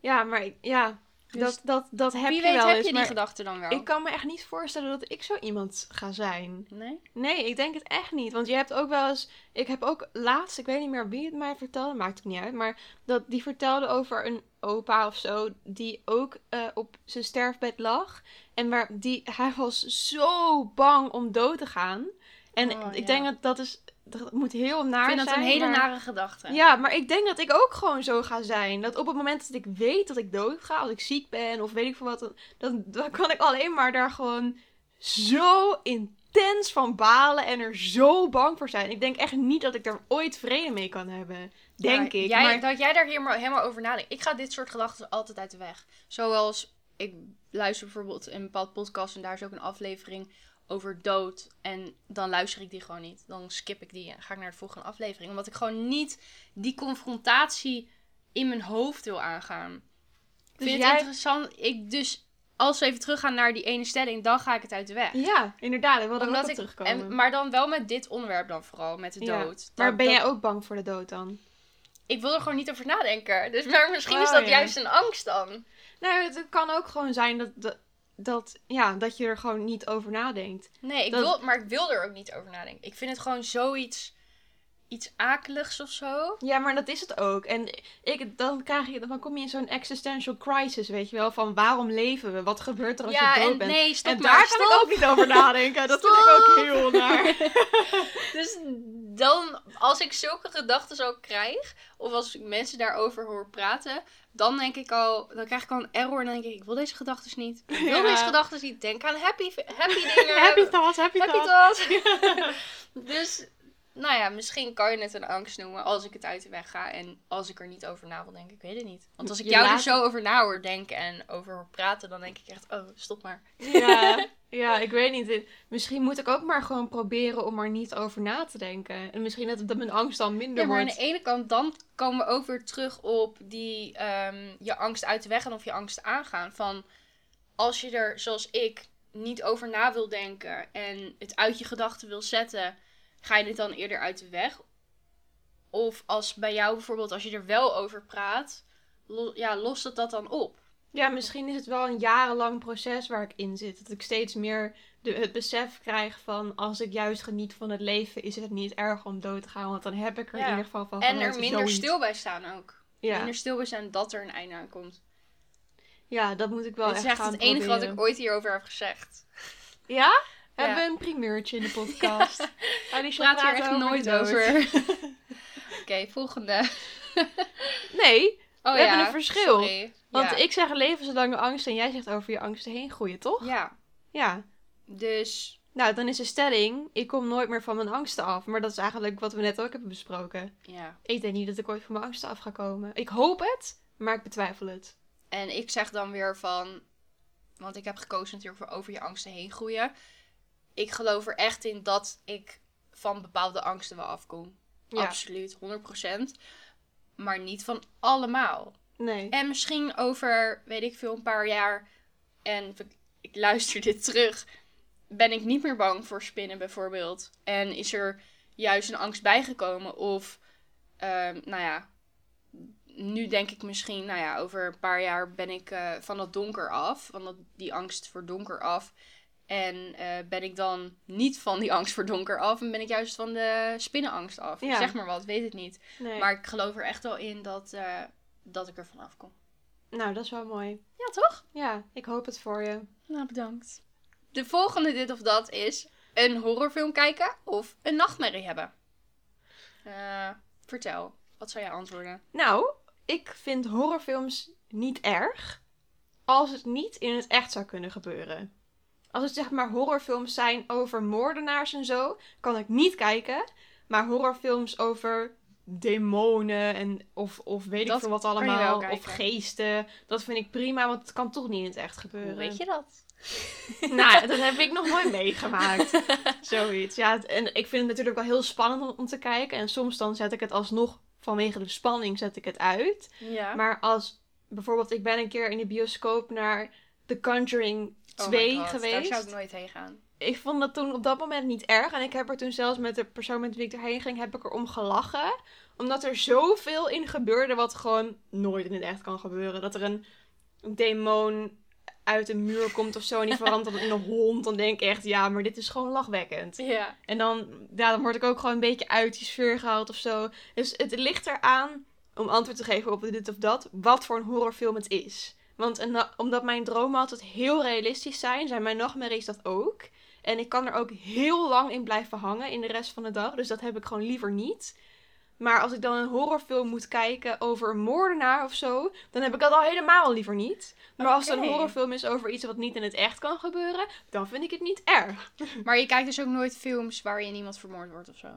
ja maar ik- ja, Dus dat, dat, dat heb Wie je weet wel heb je die maar gedachte dan wel. ik kan me echt niet voorstellen dat ik zo iemand ga zijn. Nee? Nee, ik denk het echt niet. Want je hebt ook wel eens. Ik heb ook laatst, ik weet niet meer wie het mij vertelde, maakt het niet uit. Maar dat die vertelde over een opa of zo. Die ook eh, op zijn sterfbed lag. En waar die, hij was zo bang om dood te gaan. En Oh, ik ja. denk dat dat is. Dat moet heel naar Ik vind dat zijn. een hele maar- nare gedachte. Ja, maar ik denk dat ik ook gewoon zo ga zijn. Dat op het moment dat ik weet dat ik dood ga, als ik ziek ben of weet ik veel wat, dan, dan, dan kan ik alleen maar daar gewoon zo intens van balen en er zo bang voor zijn. Ik denk echt niet dat ik er ooit vrede mee kan hebben. Denk Ja, ik. Jij, maar Dat jij daar helemaal, helemaal over nadenkt. Ik ga dit soort gedachten altijd uit de weg. Zoals, ik luister bijvoorbeeld een bepaald podcast en daar is ook een aflevering over dood. En dan luister ik die gewoon niet. Dan skip ik die en ga ik naar de volgende aflevering. Omdat ik gewoon niet die confrontatie in mijn hoofd wil aangaan. Ik Dus vind jij- het interessant. Ik, dus als we even teruggaan naar die ene stelling, dan ga ik het uit de weg. ja, inderdaad. Ik wilde er ook ik, terugkomen. en, maar dan wel met dit onderwerp dan vooral, met de Ja. dood. maar ben jij ook bang voor de dood dan? ik wil er gewoon niet over nadenken. Dus maar misschien is Oh, dat ja. juist een angst dan. Nou, het kan ook gewoon zijn dat, dat, dat, ja, dat je er gewoon niet over nadenkt. Nee, ik Dat- wil, maar ik wil er ook niet over nadenken. Ik vind het gewoon zoiets iets akeligs of zo. Ja, maar dat is het ook. En ik, dan, krijg je, dan kom je in zo'n existential crisis, weet je wel. Van waarom leven we? Wat gebeurt er als ja, je dood en bent? nee, stop en maar. daar kan stop. ik ook niet over nadenken. Dat vind ik ook heel naar. Dus dan, als ik zulke gedachten ook krijg, of als ik mensen daarover hoor praten, dan denk ik al, dan krijg ik al een error en dan denk ik, ik wil deze gedachten niet. Ik wil Ja. deze gedachten niet. Denk aan happy, happy dingen. Happy thoughts, happy, happy thoughts. thoughts. dus, nou ja, misschien kan je het een angst noemen als ik het uit de weg ga en als ik er niet over na wil denken. Ik weet het niet. Want als ik Je jou laat er zo over na hoor denken en over hoor praten, dan denk ik echt, oh, stop maar. Ja, ja, ik weet niet. Misschien moet ik ook maar gewoon proberen om er niet over na te denken. En misschien dat, dat mijn angst dan minder Ja, maar aan de ene kant, dan komen we ook weer terug op die ehm, je angst uit de weg gaan of je angst aangaan. Van als je er, zoals ik, niet over na wil denken en het uit je gedachten wil zetten, ga je dit dan eerder uit de weg? Of als bij jou bijvoorbeeld, als je er wel over praat, lo- ja, lost het dat dan op? Ja, misschien is het wel een jarenlang proces waar ik in zit. Dat ik steeds meer de, het besef krijg van als ik juist geniet van het leven, is het niet erg om dood te gaan. Want dan heb ik er Ja. in ieder geval van En er minder zoiets. stil bij staan ook. Ja. Minder stil bij staan dat er een einde aan komt. ja, dat moet ik wel is echt echt gaan het enige wat ik ooit hierover heb gezegd. Ja? Hebben we een primeurtje in de podcast? Alicia praat hier praat echt nooit over. Oké, volgende. Nee, Oh We hebben een verschil. Sorry. want ik zeg levenslange angst en jij zegt over je angsten heen groeien, toch? Ja, Ja. dus Nou, dan is de stelling, ik kom nooit meer van mijn angsten af. Maar dat is eigenlijk wat we net ook hebben besproken. ja. Ik denk niet dat ik ooit van mijn angsten af ga komen. Ik hoop het, maar ik betwijfel het. En ik zeg dan weer van, want ik heb gekozen natuurlijk voor over je angsten heen groeien. Ik geloof er echt in dat ik van bepaalde angsten wel afkom. Ja. Absoluut, 100%. Maar niet van allemaal. Nee. En misschien over, weet ik veel, een paar jaar. En ik- ik luister dit terug. Ben ik niet meer bang voor spinnen bijvoorbeeld. En is er juist een angst bijgekomen. Of, ehm, nou ja, nu denk ik misschien, nou ja, over een paar jaar ben ik eh, van dat donker af. Van dat, die angst voor donker af. En eh, ben ik dan niet van die angst voor donker af. En ben ik juist van de spinnenangst af. Ja. Zeg maar wat, weet het niet. nee. Maar ik geloof er echt wel in dat, eh, dat ik er vanaf kom. Nou, dat is wel mooi. Ja, toch? Ja, ik hoop het voor je. Nou, bedankt. De volgende dit of dat is een horrorfilm kijken of een nachtmerrie hebben. Eh, vertel, wat zou jij antwoorden? Nou, ik vind horrorfilms niet erg als het niet in het echt zou kunnen gebeuren. Als het zeg maar horrorfilms zijn over moordenaars en zo, kan ik niet kijken. Maar horrorfilms over demonen en of, of weet Dat ik veel wat allemaal, of geesten, dat vind ik prima, want het kan toch niet in het echt gebeuren. Hoe weet je dat? Nou, dat heb ik nog nooit meegemaakt. Zoiets. Ja, en ik vind het natuurlijk wel heel spannend om, om te kijken. En soms dan zet ik het alsnog vanwege de spanning zet ik het uit. Ja. Maar als bijvoorbeeld, ik ben een keer in de bioscoop naar The Conjuring 2 Daar geweest. zou ik nooit heen gaan. Ik vond dat toen op dat moment niet erg. En ik heb er toen zelfs met de persoon met wie ik erheen ging, heb ik erom gelachen. Omdat er zoveel in gebeurde wat gewoon nooit in het echt kan gebeuren. Dat er een demon uit een muur komt of zo en die verandert in een hond. Dan denk ik echt, ja, maar dit is gewoon lachwekkend. Ja. En dan, ja, dan word ik ook gewoon een beetje uit die sfeer gehaald of zo. Dus het ligt eraan, om antwoord te geven op dit of dat, wat voor een horrorfilm het is. Want na- omdat mijn dromen altijd heel realistisch zijn, zijn mijn nachtmerries dat ook. En ik kan er ook heel lang in blijven hangen in de rest van de dag. Dus dat heb ik gewoon liever niet. Maar als ik dan een horrorfilm moet kijken over een moordenaar of zo, dan heb ik dat al helemaal liever niet. Maar als het een horrorfilm is over iets wat niet in het echt kan gebeuren, dan vind ik het niet erg. Maar je kijkt dus ook nooit films waarin iemand vermoord wordt of zo?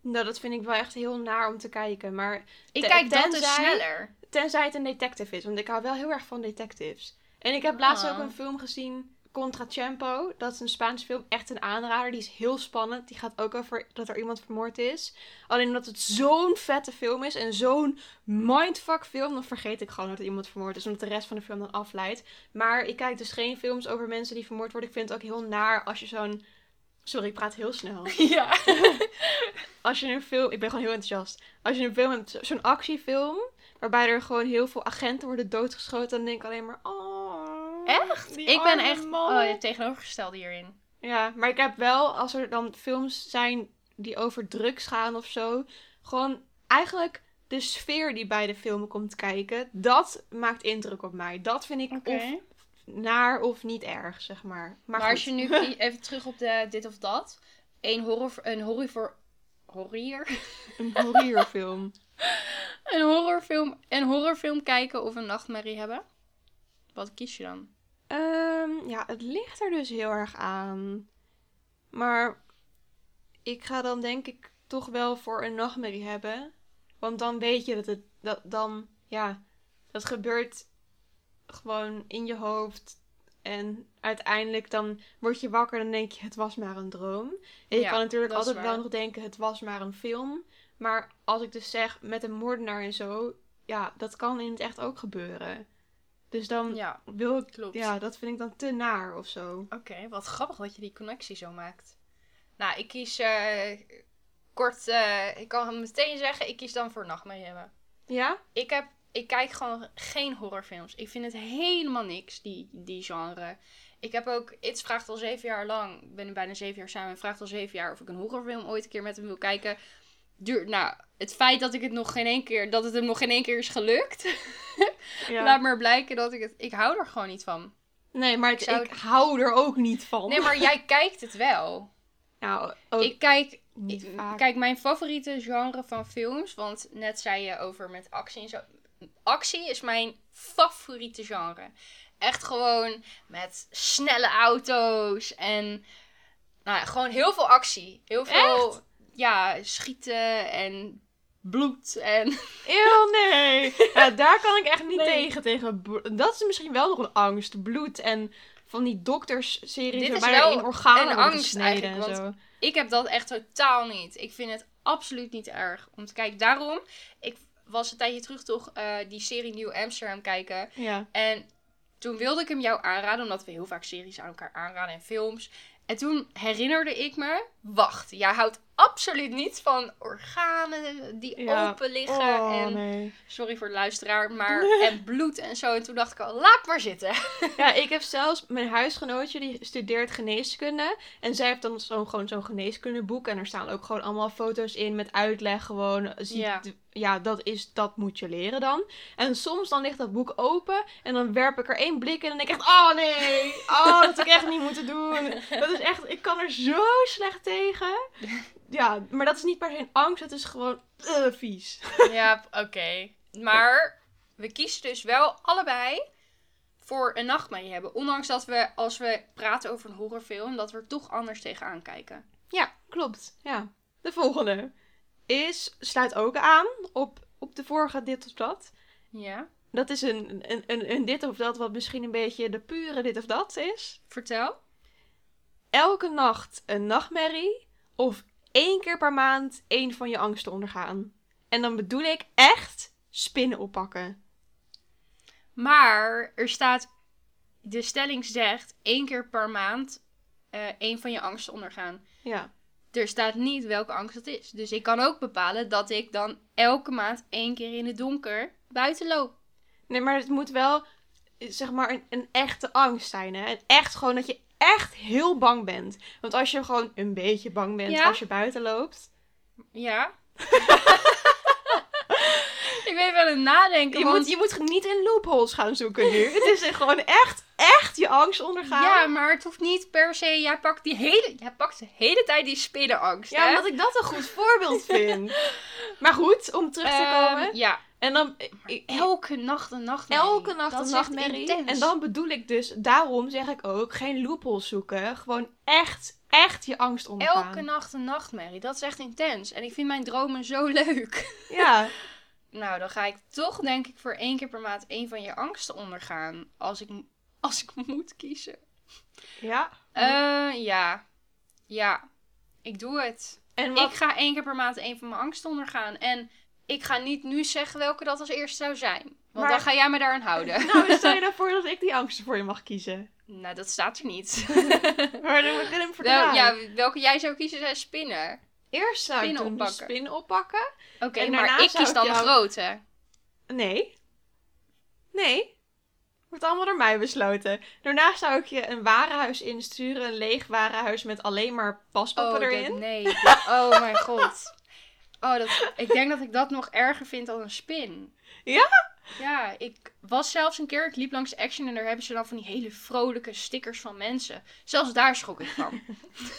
Nou, dat vind ik wel echt heel naar om te kijken. Maar Ik kijk dat dus sneller. Tenzij het een detective is, want ik hou wel heel erg van detectives. En ik heb laatst Ah. ook een film gezien, Contratiempo. Dat is een Spaanse film, echt een aanrader. Die is heel spannend. Die gaat ook over dat er iemand vermoord is. Alleen omdat het zo'n vette film is en zo'n mindfuck film, dan vergeet ik gewoon dat er iemand vermoord is, omdat de rest van de film dan afleidt. Maar ik kijk dus geen films over mensen die vermoord worden. Ik vind het ook heel naar als je zo'n Sorry, ik praat heel snel. Ja. Als je een film... Ik ben gewoon heel enthousiast. Als je een film hebt, zo- zo'n actiefilm... Waarbij er gewoon heel veel agenten worden doodgeschoten... Dan denk ik alleen maar... Oh, Echt? Ik ben echt oh, tegenovergestelde hierin. Ja, maar ik heb wel, als er dan films zijn die over drugs gaan of zo, gewoon eigenlijk de sfeer die bij de film komt kijken, dat maakt indruk op mij. Dat vind ik of naar of niet erg, zeg maar. Maar, Maar, als je nu even terug op de dit of dat. Een horror... Een horror. Horror? Een horrorfilm. Een horrorfilm, een horrorfilm kijken of een nachtmerrie hebben? Wat kies je dan? Ehm, ja, het ligt er dus heel erg aan. Maar ik ga dan denk ik toch wel voor een nachtmerrie hebben. Want dan weet je dat het, dat dan, ja, dat gebeurt gewoon in je hoofd. En uiteindelijk dan word je wakker en dan denk je, het was maar een droom. En je Ja, kan natuurlijk altijd wel nog denken, het was maar een film. Maar als ik dus zeg, met een moordenaar en zo, ja, dat kan in het echt ook gebeuren. Dus dan Ja, wil ik klopt. ja, dat vind ik dan te naar of zo. Oké, wat grappig dat je die connectie zo maakt. Nou, ik kies eh, kort, eh, ik kan meteen zeggen, ik kies dan voor nachtmerrie hebben. Ja? Ik, heb, ik kijk gewoon geen horrorfilms. Ik vind het helemaal niks, die, die genre. Ik heb ook, It's vraagt al zeven jaar lang, ik ben bijna zeven jaar samen, en vraagt al zeven jaar of ik een horrorfilm ooit een keer met hem wil kijken. Duurt, nou, het feit dat ik het nog geen één keer, dat het hem nog geen één keer is gelukt, ja. laat maar blijken dat ik het, ik hou er gewoon niet van. Nee, maar Ik zou ik hou er ook niet van. Nee, maar jij kijkt het wel. Nou, ook Ik kijk, niet vaak. kijk, mijn favoriete genre van films, want net zei je over met actie en zo. Actie is mijn favoriete genre. Echt gewoon met snelle auto's en nou, ja, gewoon heel veel actie. Heel veel, ja, schieten en bloed en... Eeuw, nee. Ja, daar kan ik echt niet Nee. tegen. tegen dat is misschien wel nog een angst. Bloed en van die doktersseries waarbij er wel in organen een angst gesneden en zo. Ik heb dat echt totaal niet. Ik vind het absoluut niet erg om te kijken. Daarom, ik was een tijdje terug toch eh, die serie Nieuw Amsterdam kijken. Ja. En toen wilde ik hem jou aanraden, omdat we heel vaak series aan elkaar aanraden en films. En toen herinnerde ik me, wacht, jij houdt absoluut niet van organen die Ja. open liggen. Oh, en, nee. sorry voor de luisteraar, maar en bloed en zo. En toen dacht ik al, laat maar zitten. Ja, ik heb zelfs mijn huisgenootje, die studeert geneeskunde. En zij heeft dan zo'n gewoon zo'n geneeskundeboek. En er staan ook gewoon allemaal foto's in met uitleg. Gewoon, zie, Ja. ja. Ja, dat, is, dat moet je leren dan. En soms dan ligt dat boek open. En dan werp ik er één blik in. En dan denk ik echt, oh nee. Oh, dat had ik echt niet moeten doen. Dat is echt, ik kan er zo slecht tegen. Ja, maar dat is niet per se een angst. Het is gewoon eh, vies. ja, oké. Maar we kiezen dus wel allebei voor een nachtmerrie hebben. Ondanks dat we, als we praten over een horrorfilm, dat we er toch anders tegenaan kijken. Ja, klopt. Ja. De volgende is, sluit ook aan op, op de vorige dit of dat. Ja, Dat is een, een, een, een dit of dat wat misschien een beetje de pure dit of dat is. vertel. Elke nacht een nachtmerrie of één keer per maand één van je angsten ondergaan. En dan bedoel ik echt spinnen oppakken. Maar er staat, de stelling zegt één keer per maand eh één van je angsten ondergaan. Ja. Er staat niet welke angst dat is. Dus ik kan ook bepalen dat ik dan elke maand één keer in het donker buiten loop. Nee, maar het moet wel, zeg maar, een, een echte angst zijn. Hè? Echt gewoon dat je echt heel bang bent. Want als je gewoon een beetje bang bent Ja. als je buiten loopt. Ja. ben aan het nadenken. Je want- moet, je moet niet in loopholes gaan zoeken nu. Het is gewoon echt, echt je angst ondergaan. Ja, maar het hoeft niet per se. Jij pakt die hele, jij pakt de hele tijd die spinnenangst. Ja, hè? omdat ik dat een goed voorbeeld vind. Maar goed, om terug te Ehm, komen. ja, En dan... ik- elke nacht een nachtmerrie. Elke nacht Dat een nachtmerrie. En dan bedoel ik dus, daarom zeg ik ook, geen loopholes zoeken. Gewoon echt, echt je angst ondergaan. Elke nacht een nachtmerrie. Dat is echt intens. En ik vind mijn dromen zo leuk. Ja, Nou, dan ga ik toch denk ik voor één keer per maand één van je angsten ondergaan. Als ik, als ik moet kiezen. ja. Eh, ja. Ja. Ik doe het. En wat, Ik ga één keer per maand één van mijn angsten ondergaan. En ik ga niet nu zeggen welke dat als eerste zou zijn. Want Maar- dan ga jij me daaraan houden. nou, stel je nou voor dat ik die angsten voor je mag kiezen. Nou, dat staat er niet. Maar dan moet ik hem Wel, verdraaien. ja, welke jij zou kiezen zijn spinnen. Eerst zou ik de oppakken. spin oppakken. Oké, En maar ik kies ik dan de jou- grote. Nee. Nee. Wordt allemaal door mij besloten. Daarna zou ik je een warenhuis insturen. Een leeg warenhuis met alleen maar paspoppen Oh, erin. nee. oh mijn god. Oh, dat, ik denk dat ik dat nog erger vind dan een spin. Ja? Ja, ik was zelfs een keer, ik liep langs Action en daar hebben ze dan van die hele vrolijke stickers van mensen. Zelfs daar schrok ik van.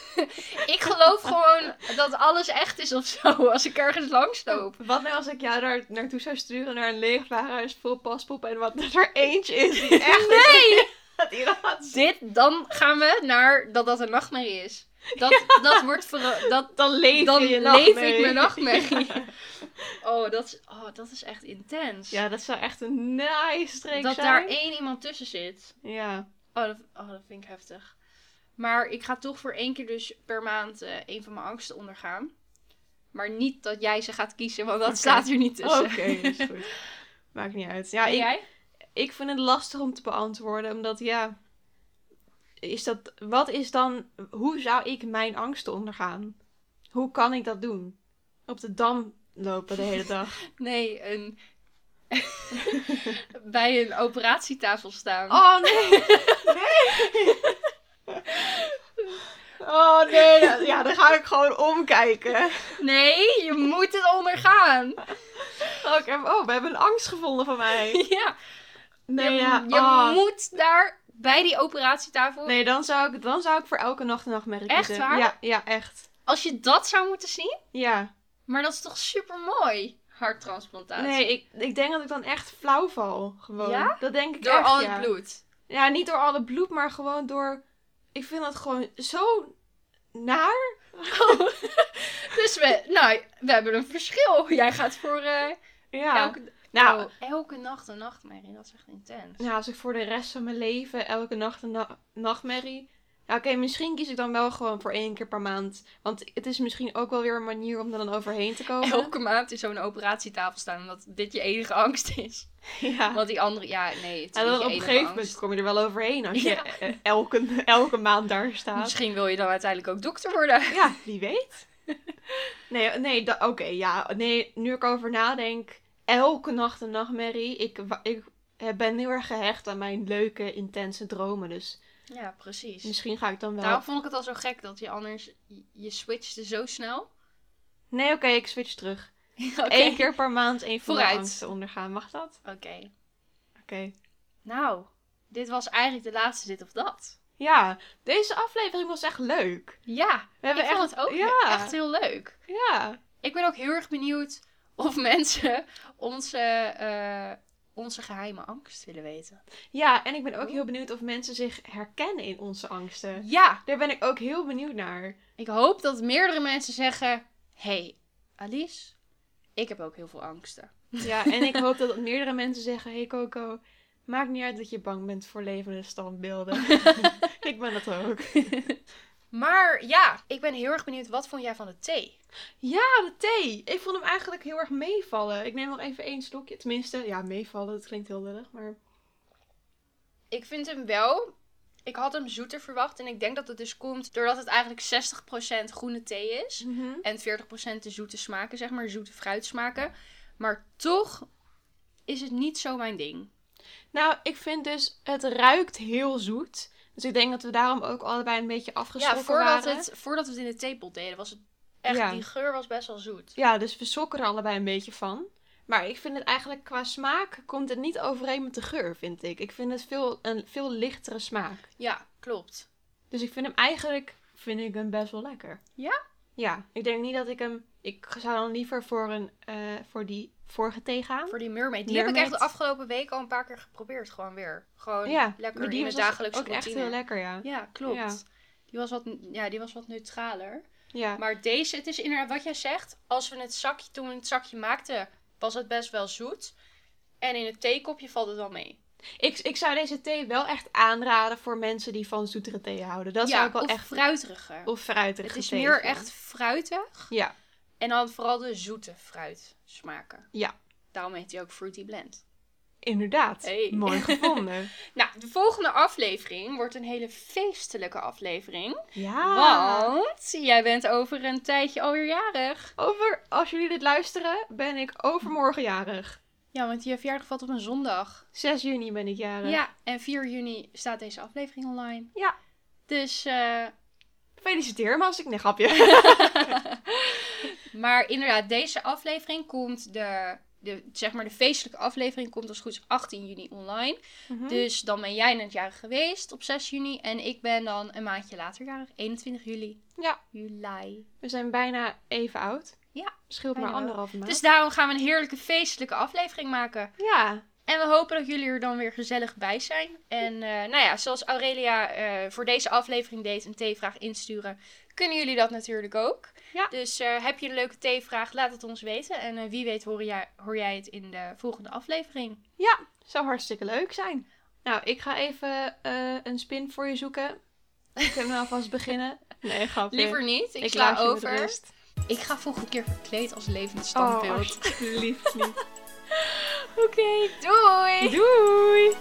ik geloof gewoon dat alles echt is of zo als ik ergens langs loop. Wat nou als ik jou daar naartoe zou sturen naar een leeg warenhuis vol paspoppen en wat er eentje is die echt Nee! Dit, dan gaan we naar dat dat een nachtmerrie is. Dat, dat wordt dat, Dan leef dan je je leef ik mijn nachtmerrie. Oh, dat is, oh, dat is echt intens. Ja, dat zou echt een nice streek dat zijn. daar één iemand tussen zit. Ja. Oh dat, oh, dat vind ik heftig. Maar ik ga toch voor één keer dus per maand eh, een van mijn angsten ondergaan. Maar niet dat jij ze gaat kiezen, want dat staat er niet tussen. Oké, is goed. Maakt niet uit. Ja, En ik, jij? ik vind het lastig om te beantwoorden, omdat ja, is dat, wat is dan, hoe zou ik mijn angsten ondergaan? Hoe kan ik dat doen? Op de dam lopen de hele dag. Nee, een... bij een operatietafel staan. Oh nee! Nee! Oh nee, ja, ja, dan ga ik gewoon omkijken. Nee, je moet het ondergaan. Oh, heb, oh, we hebben een angst gevonden van mij. ja, Nee, je, ja. je oh. moet daar bij die operatietafel... Nee, dan zou, ik, dan zou ik voor elke nacht een nachtmerrie Echt waar? Ja, ja, echt. Als je dat zou moeten zien. Ja. Maar dat is toch super mooi, harttransplantatie. Nee, ik, ik denk dat ik dan echt flauw val. Gewoon. Ja? Dat denk ik Door echt, al het bloed. Ja, niet door al het bloed, maar gewoon door... Ik vind dat gewoon zo naar. Dus we, nou, we hebben een verschil. Jij gaat voor eh, Ja. elke, nou, oh, elke nacht een nachtmerrie. Dat is echt intens. nou, als ik voor de rest van mijn leven elke nacht een na- nachtmerrie... Ja, oké, misschien kies ik dan wel gewoon voor één keer per maand. Want het is misschien ook wel weer een manier om er dan overheen te komen. Elke maand in zo'n operatietafel staan. Omdat dit je enige angst is. Ja. Want die andere, ja, nee. Het is En dan op een gegeven angst. moment kom je er wel overheen als je Ja. eh, elke, elke maand daar staat. Misschien wil je dan uiteindelijk ook dokter worden. Ja, wie weet. Nee, nee oké, ja. Nee, nu ik over nadenk, elke nacht een nachtmerrie. Ik, ik eh, ben heel erg gehecht aan mijn leuke, intense dromen. Dus Ja, precies. misschien ga ik dan wel... Daarom vond ik het al zo gek dat je anders... Je, switchte zo snel. Nee, oké, ik switch terug. Eén keer per maand één Vooruit. ondergaan. Mag dat? Oké. Oké. Nou, dit was eigenlijk de laatste dit of dat. Ja, deze aflevering was echt leuk. Ja, We hebben ik echt... vond het ook ja, echt heel leuk. Ja. Ik ben ook heel erg benieuwd of mensen onze, eh, onze geheime angst willen weten. Ja, en ik ben ook heel benieuwd of mensen zich herkennen in onze angsten. Ja, Daar ben ik ook heel benieuwd naar. ik hoop dat meerdere mensen zeggen... hey, Alice, ik heb ook heel veel angsten. Ja, en ik hoop dat meerdere mensen zeggen: Hey Coco, maakt niet uit dat je bang bent voor levende standbeelden. ik ben dat ook. Maar ja, ik ben heel erg benieuwd, wat vond jij van de thee? Ja, de thee. Ik vond hem eigenlijk heel erg meevallen. Ik neem nog even één slokje. Tenminste, ja, meevallen, dat klinkt heel lullig, maar... Ik vind hem wel... Ik had hem zoeter verwacht en ik denk dat het dus komt doordat het eigenlijk 60% groene thee is. En 40% de zoete smaken, zeg maar, zoete fruitsmaken. Maar toch is het niet zo mijn ding. Nou, ik vind dus, het ruikt heel zoet. Dus ik denk dat we daarom ook allebei een beetje Ja, afgeschrokken voordat, waren. het, voordat we het in de theepot deden, was het echt, Ja. die geur was best wel zoet. Ja, dus we sokken er allebei een beetje van. Maar ik vind het eigenlijk qua smaak komt het niet overeen met de geur, vind ik. Ik vind het veel, een veel lichtere smaak. Ja, klopt. Dus ik vind hem eigenlijk, vind ik hem best wel lekker. Ja? Ja, ik denk niet dat ik hem, ik zou dan liever voor een, eh, voor die vorige thee gaan. Voor die mermaid. Die heb ik echt de afgelopen week al een paar keer geprobeerd. Gewoon weer. Gewoon Ja, lekker maar die in was dagelijkse ook echt heel lekker, ja. Ja, klopt. Ja. Die, was wat, ja, die was wat neutraler. Ja, Maar deze, het is inderdaad wat jij zegt. Als we het zakje, toen we het zakje maakten, was het best wel zoet. En in het theekopje valt het wel mee. ik, ik zou deze thee wel echt aanraden voor mensen die van zoetere thee houden. Dat zou ik wel of echt... fruiteriger. Of fruitige het is thee, meer echt fruitig. Ja, En dan vooral de zoete fruit smaken. Ja. Daarom heet hij ook Fruity Blend. Inderdaad. Hey. Mooi gevonden. Nou, de volgende aflevering wordt een hele feestelijke aflevering. Ja. Want jij bent over een tijdje alweer jarig. Over, als jullie dit luisteren, ben ik overmorgen jarig. Ja, want je verjaardag valt op een zondag. 6 juni ben ik jarig. Ja, en 4 juni staat deze aflevering online. Ja. Dus, eh, Feliciteer me als ik... Nee, grapje. maar inderdaad, deze aflevering komt de, de, zeg maar de feestelijke aflevering komt als goed is 18 juni online. Mhm. Dus dan ben jij net jarig geweest op 6 juni en ik ben dan een maandje later jarig, 21 juli. Ja. Juli. We zijn bijna even oud. Ja, Scheelt maar anderhalve maand. Dus daarom gaan we een heerlijke feestelijke aflevering maken. Ja. En we hopen dat jullie er dan weer gezellig bij zijn. En eh, nou ja, zoals Aurelia eh, voor deze aflevering deed, een theevraag insturen, kunnen jullie dat natuurlijk ook. Ja. Dus eh, heb je een leuke theevraag, laat het ons weten. En eh, wie weet hoor jij, hoor jij het in de volgende aflevering. Zou hartstikke leuk zijn. Nou, ik ga even eh, een spin voor je zoeken. Ik kan alvast beginnen. Nee, grapje. Liever niet, ik, ik sla over. Ik ga volgende keer verkleed als levend Oh, standbeeld. alsjeblieft niet. Oké, doei! Doei!